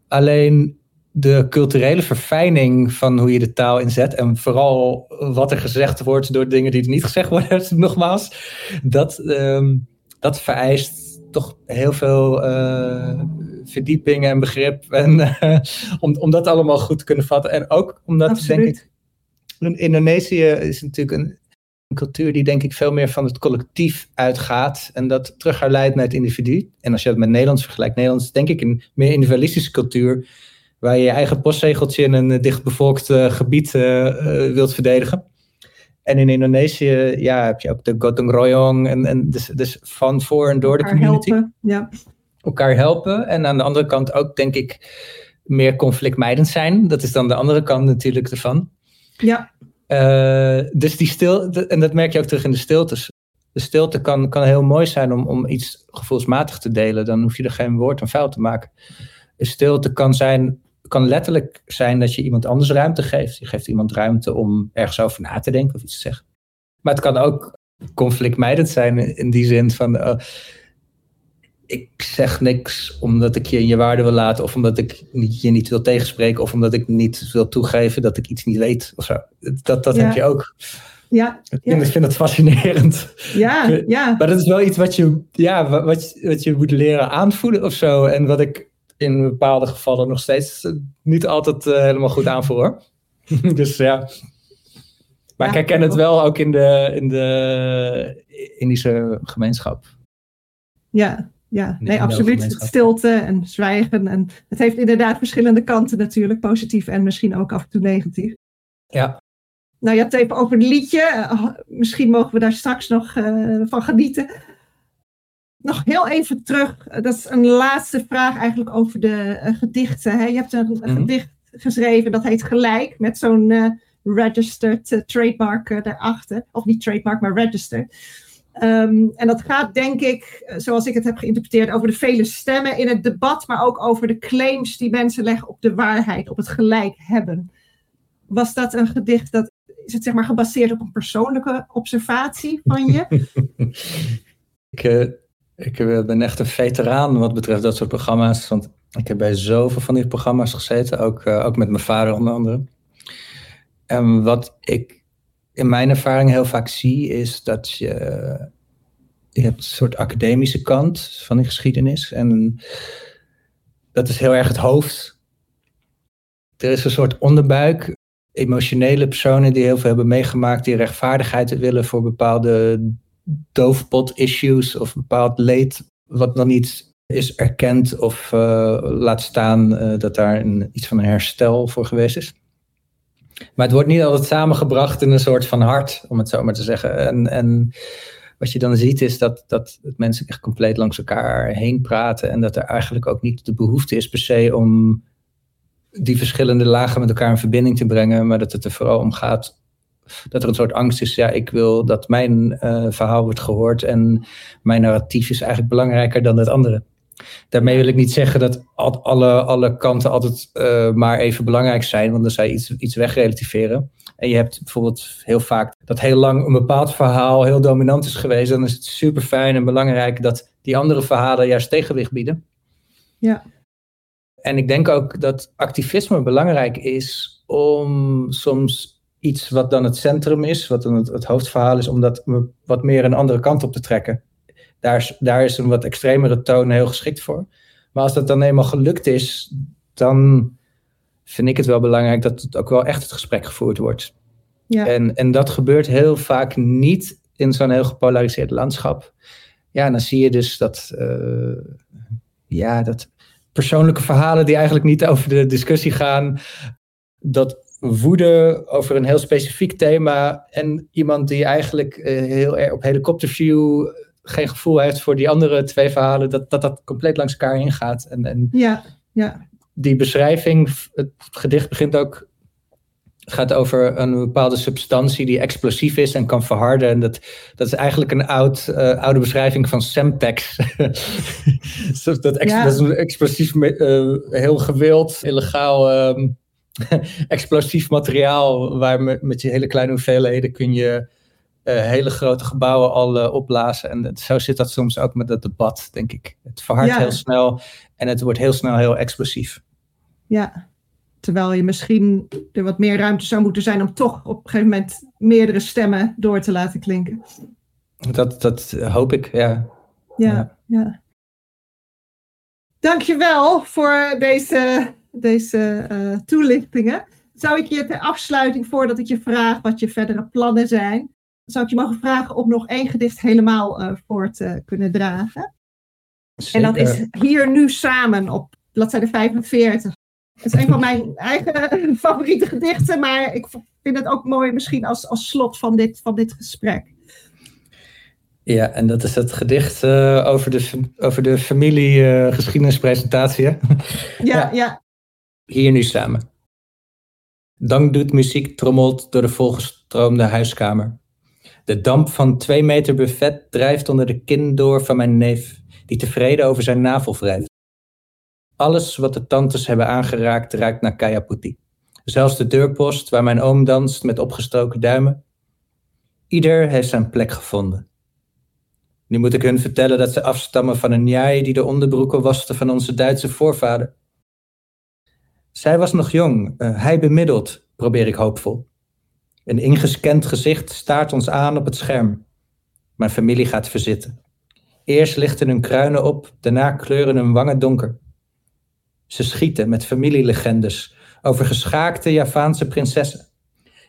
Alleen de culturele verfijning van hoe je de taal inzet en vooral wat er gezegd wordt door dingen die er niet gezegd worden, nogmaals, dat, ehm, dat vereist toch heel veel eh, verdieping en begrip en, eh, om, om dat allemaal goed te kunnen vatten. En ook omdat, Absoluut. denk ik, in Indonesië is natuurlijk een, een cultuur die denk ik veel meer van het collectief uitgaat en dat terug herleidt naar het individu. En als je dat met Nederlands vergelijkt, Nederlands is denk ik een meer individualistische cultuur waar je je eigen postzegeltje in een eh, dichtbevolkt eh, gebied eh, wilt verdedigen. En in Indonesië ja, heb je ook de gotong royong en, en dus, dus van, voor en door de community. helpen. Ja. Elkaar helpen. En aan de andere kant ook, denk ik, meer conflictmijdend zijn. Dat is dan de andere kant natuurlijk ervan. ja, Eh, dus die stilte, en dat merk je ook terug in de stiltes. De stilte kan, kan heel mooi zijn om, om iets gevoelsmatig te delen. Dan hoef je er geen woord aan vuil te maken. De stilte kan, zijn, kan letterlijk zijn dat je iemand anders ruimte geeft. Je geeft iemand ruimte om ergens over na te denken of iets te zeggen. Maar het kan ook conflictmijdend zijn in- die zin van... eh, ik zeg niks omdat ik je in je waarde wil laten... of omdat ik je niet wil tegenspreken... of omdat ik niet wil toegeven dat ik iets niet weet of zo. Dat, dat Ja. heb je ook. ja, Ik Ja. vind, ik vind het fascinerend. ja, ja. Maar dat is wel iets wat je, ja, wa- wat, wat je moet leren aanvoelen of zo. En wat ik in bepaalde gevallen nog steeds niet altijd eh, helemaal goed aanvoel hoor. dus ja. Maar Ja, ik herken het wel ook in de, in de Indische gemeenschap. Ja, ja. Nee, absoluut. Stilte en zwijgen. En het heeft inderdaad verschillende kanten natuurlijk. Positief en misschien ook af en toe negatief. Ja. Nou, je hebt het even over het liedje. Eh, Misschien mogen we daar straks nog eh, van genieten. Nog heel even terug. Dat is een laatste vraag eigenlijk over de eh, gedichten. Hè? Je hebt een, Mhm. gedicht geschreven dat heet Gelijk. Met zo'n registered trademark daarachter. Of niet trademark, maar registered. Ehm, en dat gaat denk ik, eh, zoals ik het heb geïnterpreteerd, over de vele stemmen in het debat. Maar ook over de claims die mensen leggen op de waarheid, op het gelijk hebben. Was dat een gedicht dat is het zeg maar gebaseerd op een persoonlijke observatie van je? Ik, eh, ik eh, ben echt een veteraan wat betreft dat soort programma's. Want ik heb bij zoveel van die programma's gezeten. Ook, ook met mijn vader onder andere. En wat ik in mijn ervaring heel vaak zie, is dat je je hebt een soort academische kant van de geschiedenis. En dat is heel erg het hoofd. Er is een soort onderbuik. Emotionele personen die heel veel hebben meegemaakt, die rechtvaardigheid willen voor bepaalde doofpot-issues of bepaald leed, wat dan niet is erkend of uh, laat staan uh, dat daar een, iets van een herstel voor geweest is. Maar het wordt niet altijd samengebracht in een soort van hart, om het zo maar te zeggen. En, en wat je dan ziet is dat, dat mensen echt compleet langs elkaar heen praten en dat er eigenlijk ook niet de behoefte is per se om die verschillende lagen met elkaar in verbinding te brengen, maar dat het er vooral om gaat dat er een soort angst is, ja, ik wil dat mijn uh, verhaal wordt gehoord en mijn narratief is eigenlijk belangrijker dan het andere. Daarmee wil ik niet zeggen dat alle, alle kanten altijd uh, maar even belangrijk zijn, want dan zou je iets, iets wegrelativeren. En je hebt bijvoorbeeld heel vaak dat heel lang een bepaald verhaal heel dominant is geweest. Dan is het super fijn en belangrijk dat die andere verhalen juist tegenwicht bieden. Ja. En ik denk ook dat activisme belangrijk is om soms iets wat dan het centrum is, wat dan het, het hoofdverhaal is, om dat wat meer een andere kant op te trekken. Daar is, daar is een wat extremere toon heel geschikt voor. Maar als dat dan eenmaal gelukt is, dan vind ik het wel belangrijk dat het ook wel echt het gesprek gevoerd wordt. Ja. En, en dat gebeurt heel vaak niet in zo'n heel gepolariseerd landschap. Ja, en dan zie je dus dat, uh, ja, dat persoonlijke verhalen die eigenlijk niet over de discussie gaan, dat woede over een heel specifiek thema en iemand die eigenlijk uh, heel erg op helikopterview geen gevoel heeft voor die andere twee verhalen, dat dat, dat compleet langs elkaar ingaat. En, en ja, ja. die beschrijving, het gedicht begint ook, het gaat over een bepaalde substantie die explosief is en kan verharden. En dat, dat is eigenlijk een oud, uh, oude beschrijving van Semtex. dat, dat, ex, ja. dat, is een explosief, uh, heel gewild, illegaal. Um, explosief materiaal waar met, met je hele kleine hoeveelheden kun je hele grote gebouwen al uh, opblazen. En zo zit dat soms ook met dat debat, denk ik. Het verhardt ja. heel snel en het wordt heel snel heel explosief. Ja, terwijl je misschien er wat meer ruimte zou moeten zijn om toch op een gegeven moment meerdere stemmen door te laten klinken. Dat, dat hoop ik, ja. Ja, ja. ja. Dankjewel voor deze, deze uh, toelichtingen. Zou ik je ter afsluiting, voordat ik je vraag wat je verdere plannen zijn, zou ik je mogen vragen om nog één gedicht helemaal uh, voor te kunnen dragen. Zeker. En dat is hier nu samen op bladzijde 45. Het is een van mijn eigen favoriete gedichten, maar ik vind het ook mooi misschien als, als slot van dit, van dit gesprek. Ja, en dat is het gedicht uh, over, de, over de familiegeschiedenispresentatie. Uh, ja, ja, ja. Hier nu samen. Dank doet muziek trommelt door de volgestroomde huiskamer. De damp van twee meter buffet drijft onder de kin door van mijn neef, die tevreden over zijn navel wrijft. Alles wat de tantes hebben aangeraakt ruikt naar kayaputi. Zelfs de deurpost waar mijn oom danst met opgestoken duimen. Ieder heeft zijn plek gevonden. Nu moet ik hun vertellen dat ze afstammen van een njai die de onderbroeken waste van onze Duitse voorvader. Zij was nog jong, uh, hij bemiddeld, probeer ik hoopvol. Een ingescand gezicht staart ons aan op het scherm. Mijn familie gaat verzitten. Eerst lichten hun kruinen op, daarna kleuren hun wangen donker. Ze schieten met familielegendes over geschaakte Javaanse prinsessen.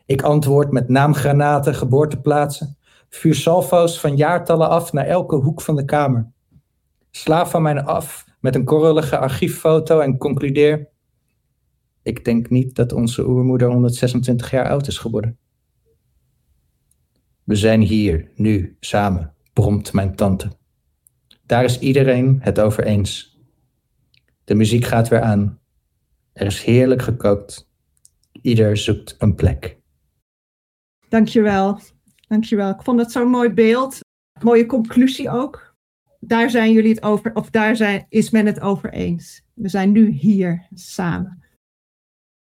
Ik antwoord met naamgranaten, geboorteplaatsen, vuur salvo's van jaartallen af naar elke hoek van de kamer. Sla van mij af met een korrelige archieffoto en concludeer: Ik denk niet dat onze oermoeder 126 jaar oud is geworden. We zijn hier, nu, samen, bromt mijn tante. Daar is iedereen het over eens. De muziek gaat weer aan. Er is heerlijk gekookt. Ieder zoekt een plek. Dankjewel. Dankjewel. Ik vond het zo'n mooi beeld. Mooie conclusie ook. Daar zijn jullie het over, of daar zijn, is men het over eens. We zijn nu hier samen.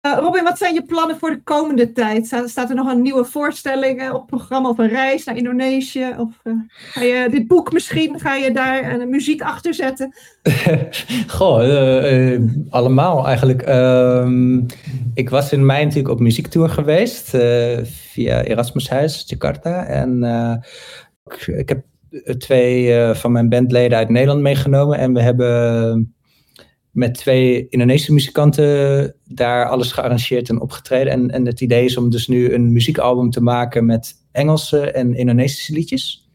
Uh, Robin, wat zijn je plannen voor de komende tijd? Staat, er nog een nieuwe voorstelling op programma of een reis naar Indonesië? Of uh, ga je dit boek misschien, ga je daar een muziek achter zetten? Goh, allemaal eigenlijk. Ehm, ik was in mei natuurlijk op muziektour geweest via Erasmus Huis, Jakarta. En ik heb twee van mijn bandleden uit Nederland meegenomen. En we hebben met twee Indonesische muzikanten daar alles gearrangeerd en opgetreden. En, en het idee is om dus nu een muziekalbum te maken met Engelse en Indonesische liedjes.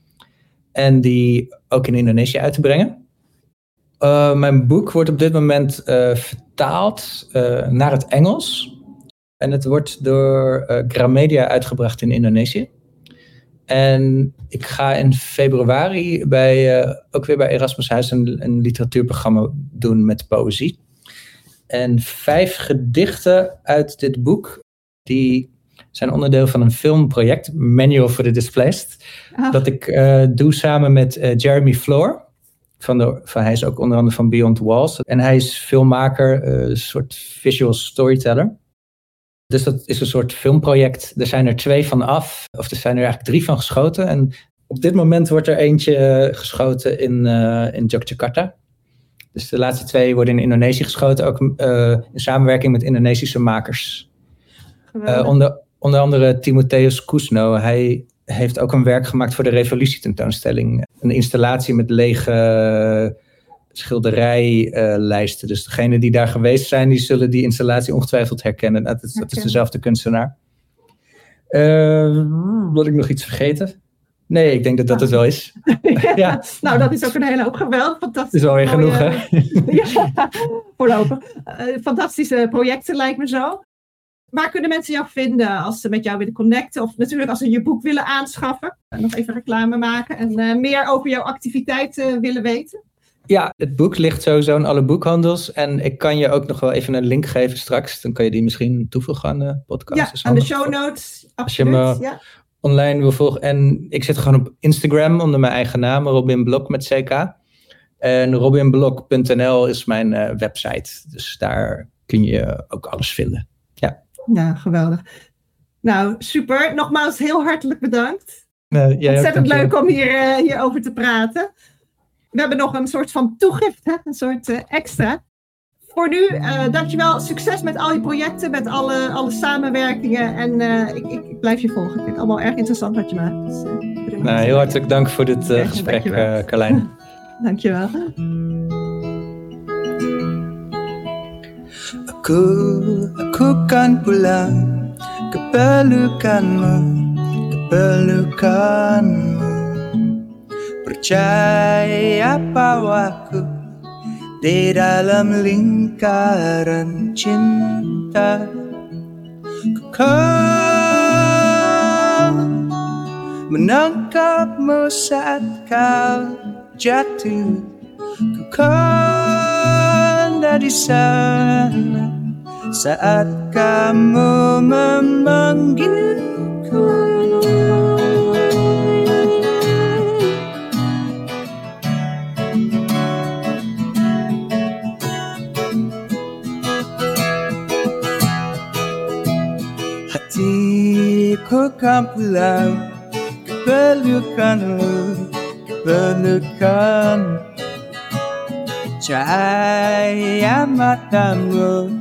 En die ook in Indonesië uit te brengen. Uh, mijn boek wordt op dit moment uh, vertaald uh, naar het Engels. En het wordt door Gramedia uitgebracht in Indonesië. En ik ga in februari bij, ook weer bij Erasmus Huis een, een literatuurprogramma doen met poëzie. En vijf gedichten uit dit boek, die zijn onderdeel van een filmproject, Manual for the Displaced. Dat ik doe samen met Jeremy Floor van de, van, hij is ook onder andere van Beyond Walls. En hij is filmmaker, een soort visual storyteller. Dus dat is een soort filmproject. Er zijn er twee van af, of er zijn er eigenlijk drie van geschoten. En op dit moment wordt er eentje eh, geschoten in, uh, in Yogyakarta. Dus de laatste twee worden in Indonesië geschoten, ook in samenwerking met Indonesische makers. onder, onder andere Timotheus Kusno. Hij heeft ook een werk gemaakt voor de revolutietentoonstelling. Een installatie met lege schilderijlijsten. dus degenen die daar geweest zijn, die zullen die installatie ongetwijfeld herkennen. Dat is, dat is dezelfde kunstenaar. Uh, wil ik nog iets vergeten? Nee, ik denk dat dat het wel is. ja. Nou, dat is ook een hele hoop geweld. Fantastisch. Is alweer genoeg, hè? ja, voorlopig. Uh, fantastische projecten lijkt me zo. Waar kunnen mensen jou vinden als ze met jou willen connecten? Of natuurlijk als ze je boek willen aanschaffen. Nog even reclame maken en uh, meer over jouw activiteiten willen weten. Ja, het boek ligt sowieso in alle boekhandels. En ik kan je ook nog wel even een link geven straks. Dan kan je die misschien toevoegen aan de podcast. Ja, aan de show notes. Als je me ja. online wil volgen. En ik zit gewoon op Instagram onder mijn eigen naam, Robin Blok met CK. En robinblok.nl is mijn uh, website. Dus daar kun je ook alles vinden. Ja, geweldig. Nou, super. Nogmaals heel hartelijk bedankt. Uh, Ontzettend leuk om hier, uh, hierover te praten. We hebben nog een soort van toegift, hè? een soort uh, extra. Voor nu, uh, dankjewel. Succes met al je projecten, met alle, alle samenwerkingen. En ik, ik, ik, blijf je volgen. Ik vind het allemaal erg interessant wat je maakt. Dus, nou, heel hartelijk dank voor dit gesprek, Carlijn. dankjewel. Aku, aku kan pulang Percaya bahwaku di dalam lingkaran cinta. Ku kan menangkapmu saat kau jatuh. Ku kan ada di sana saat kamu memanggilku Hatiku kan pulang pelukanmu, ke pelukanmu Cahaya matamu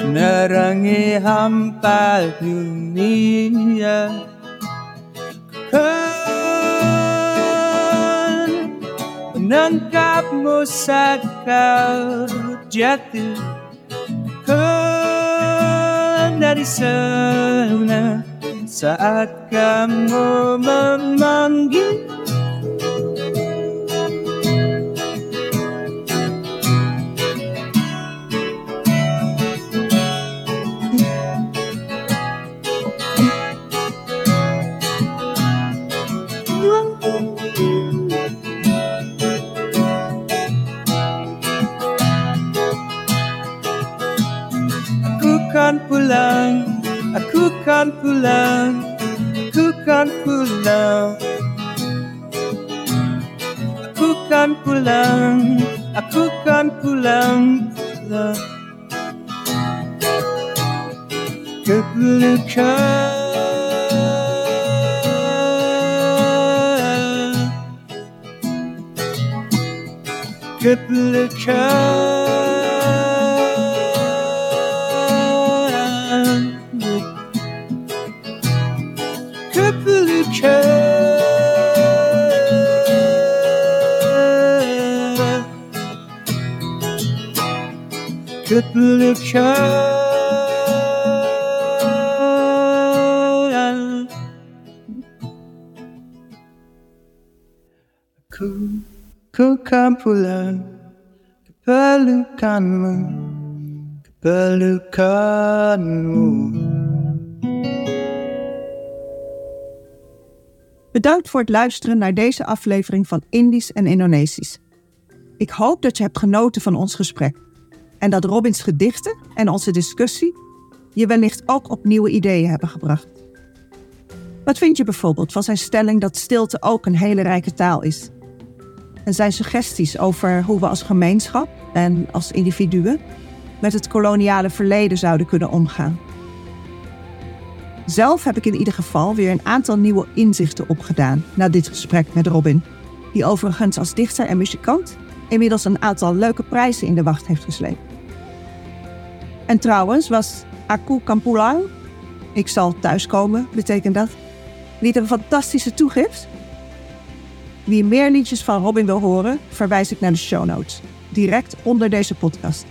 menerangi hampa dunia. Kan menangkapmu saat kau jatuh. Kan dari sana saat kamu memanggil kan pulang, aku kan pulang. Aku kan pulang, aku kan pulang, pulang. Ke pelukan, ke pelukan. Bedankt voor het luisteren naar deze aflevering van Indisch en Indonesisch. Ik hoop dat je hebt genoten van ons gesprek en dat Robins gedichten en onze discussie je wellicht ook op nieuwe ideeën hebben gebracht. Wat vind je bijvoorbeeld van zijn stelling dat stilte ook een hele rijke taal is? En zijn suggesties over hoe we als gemeenschap en als individuen met het koloniale verleden zouden kunnen omgaan? Zelf heb ik in ieder geval weer een aantal nieuwe inzichten opgedaan na dit gesprek met Robin, die overigens als dichter en muzikant inmiddels een aantal leuke prijzen in de wacht heeft gesleept. En trouwens was Aku Kampulang, ik zal thuiskomen, betekent dat, niet een fantastische toegift? Wie meer liedjes van Robin wil horen, verwijs ik naar de show notes, direct onder deze podcast.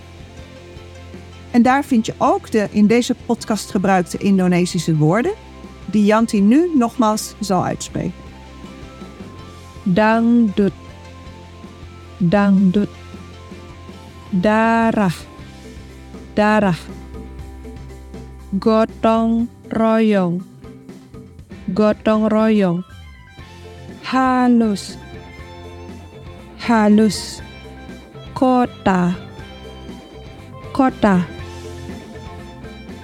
En daar vind je ook de in deze podcast gebruikte Indonesische woorden, die Janti nu nogmaals zal uitspreken. dangdut dangdut darah darah. Gotong royong. Gotong royong. Halus. Halus. Kota. Kota.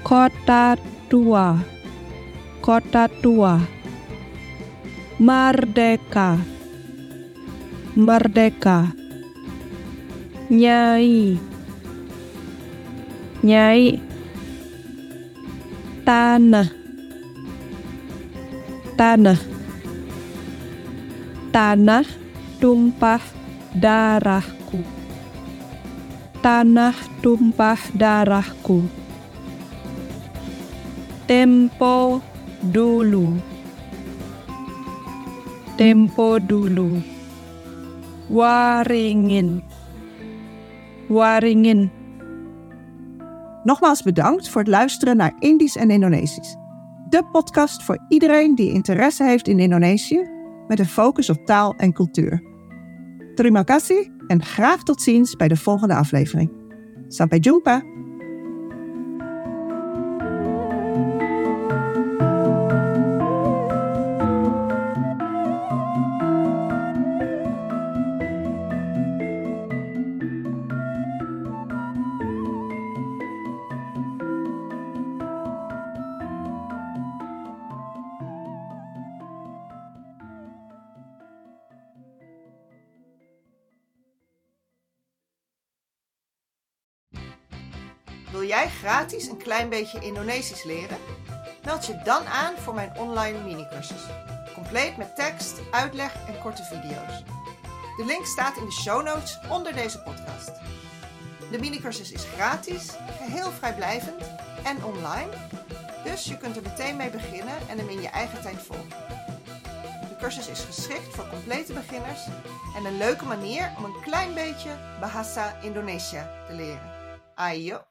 Kota tua. Kota tua. Merdeka. Merdeka. Nyai nyai tanah. Tanah. Tanah tumpah darahku. Tanah tumpah darahku. Tempo dulu. Tempo dulu. Waringin. Waringin Nogmaals bedankt voor het luisteren naar Indisch en Indonesisch. De podcast voor iedereen die interesse heeft in Indonesië met een focus op taal en cultuur. Terima kasih en graag tot ziens bij de volgende aflevering. Sampai jumpa! Klein beetje Indonesisch leren? Meld je dan aan voor mijn online minicursus. Compleet met tekst, uitleg en korte video's. De link staat in de show notes onder deze podcast. De minicursus is gratis, geheel vrijblijvend en online. Dus je kunt er meteen mee beginnen en hem in je eigen tijd volgen. De cursus is geschikt voor complete beginners en een leuke manier om een klein beetje Bahasa Indonesia te leren. Ayo!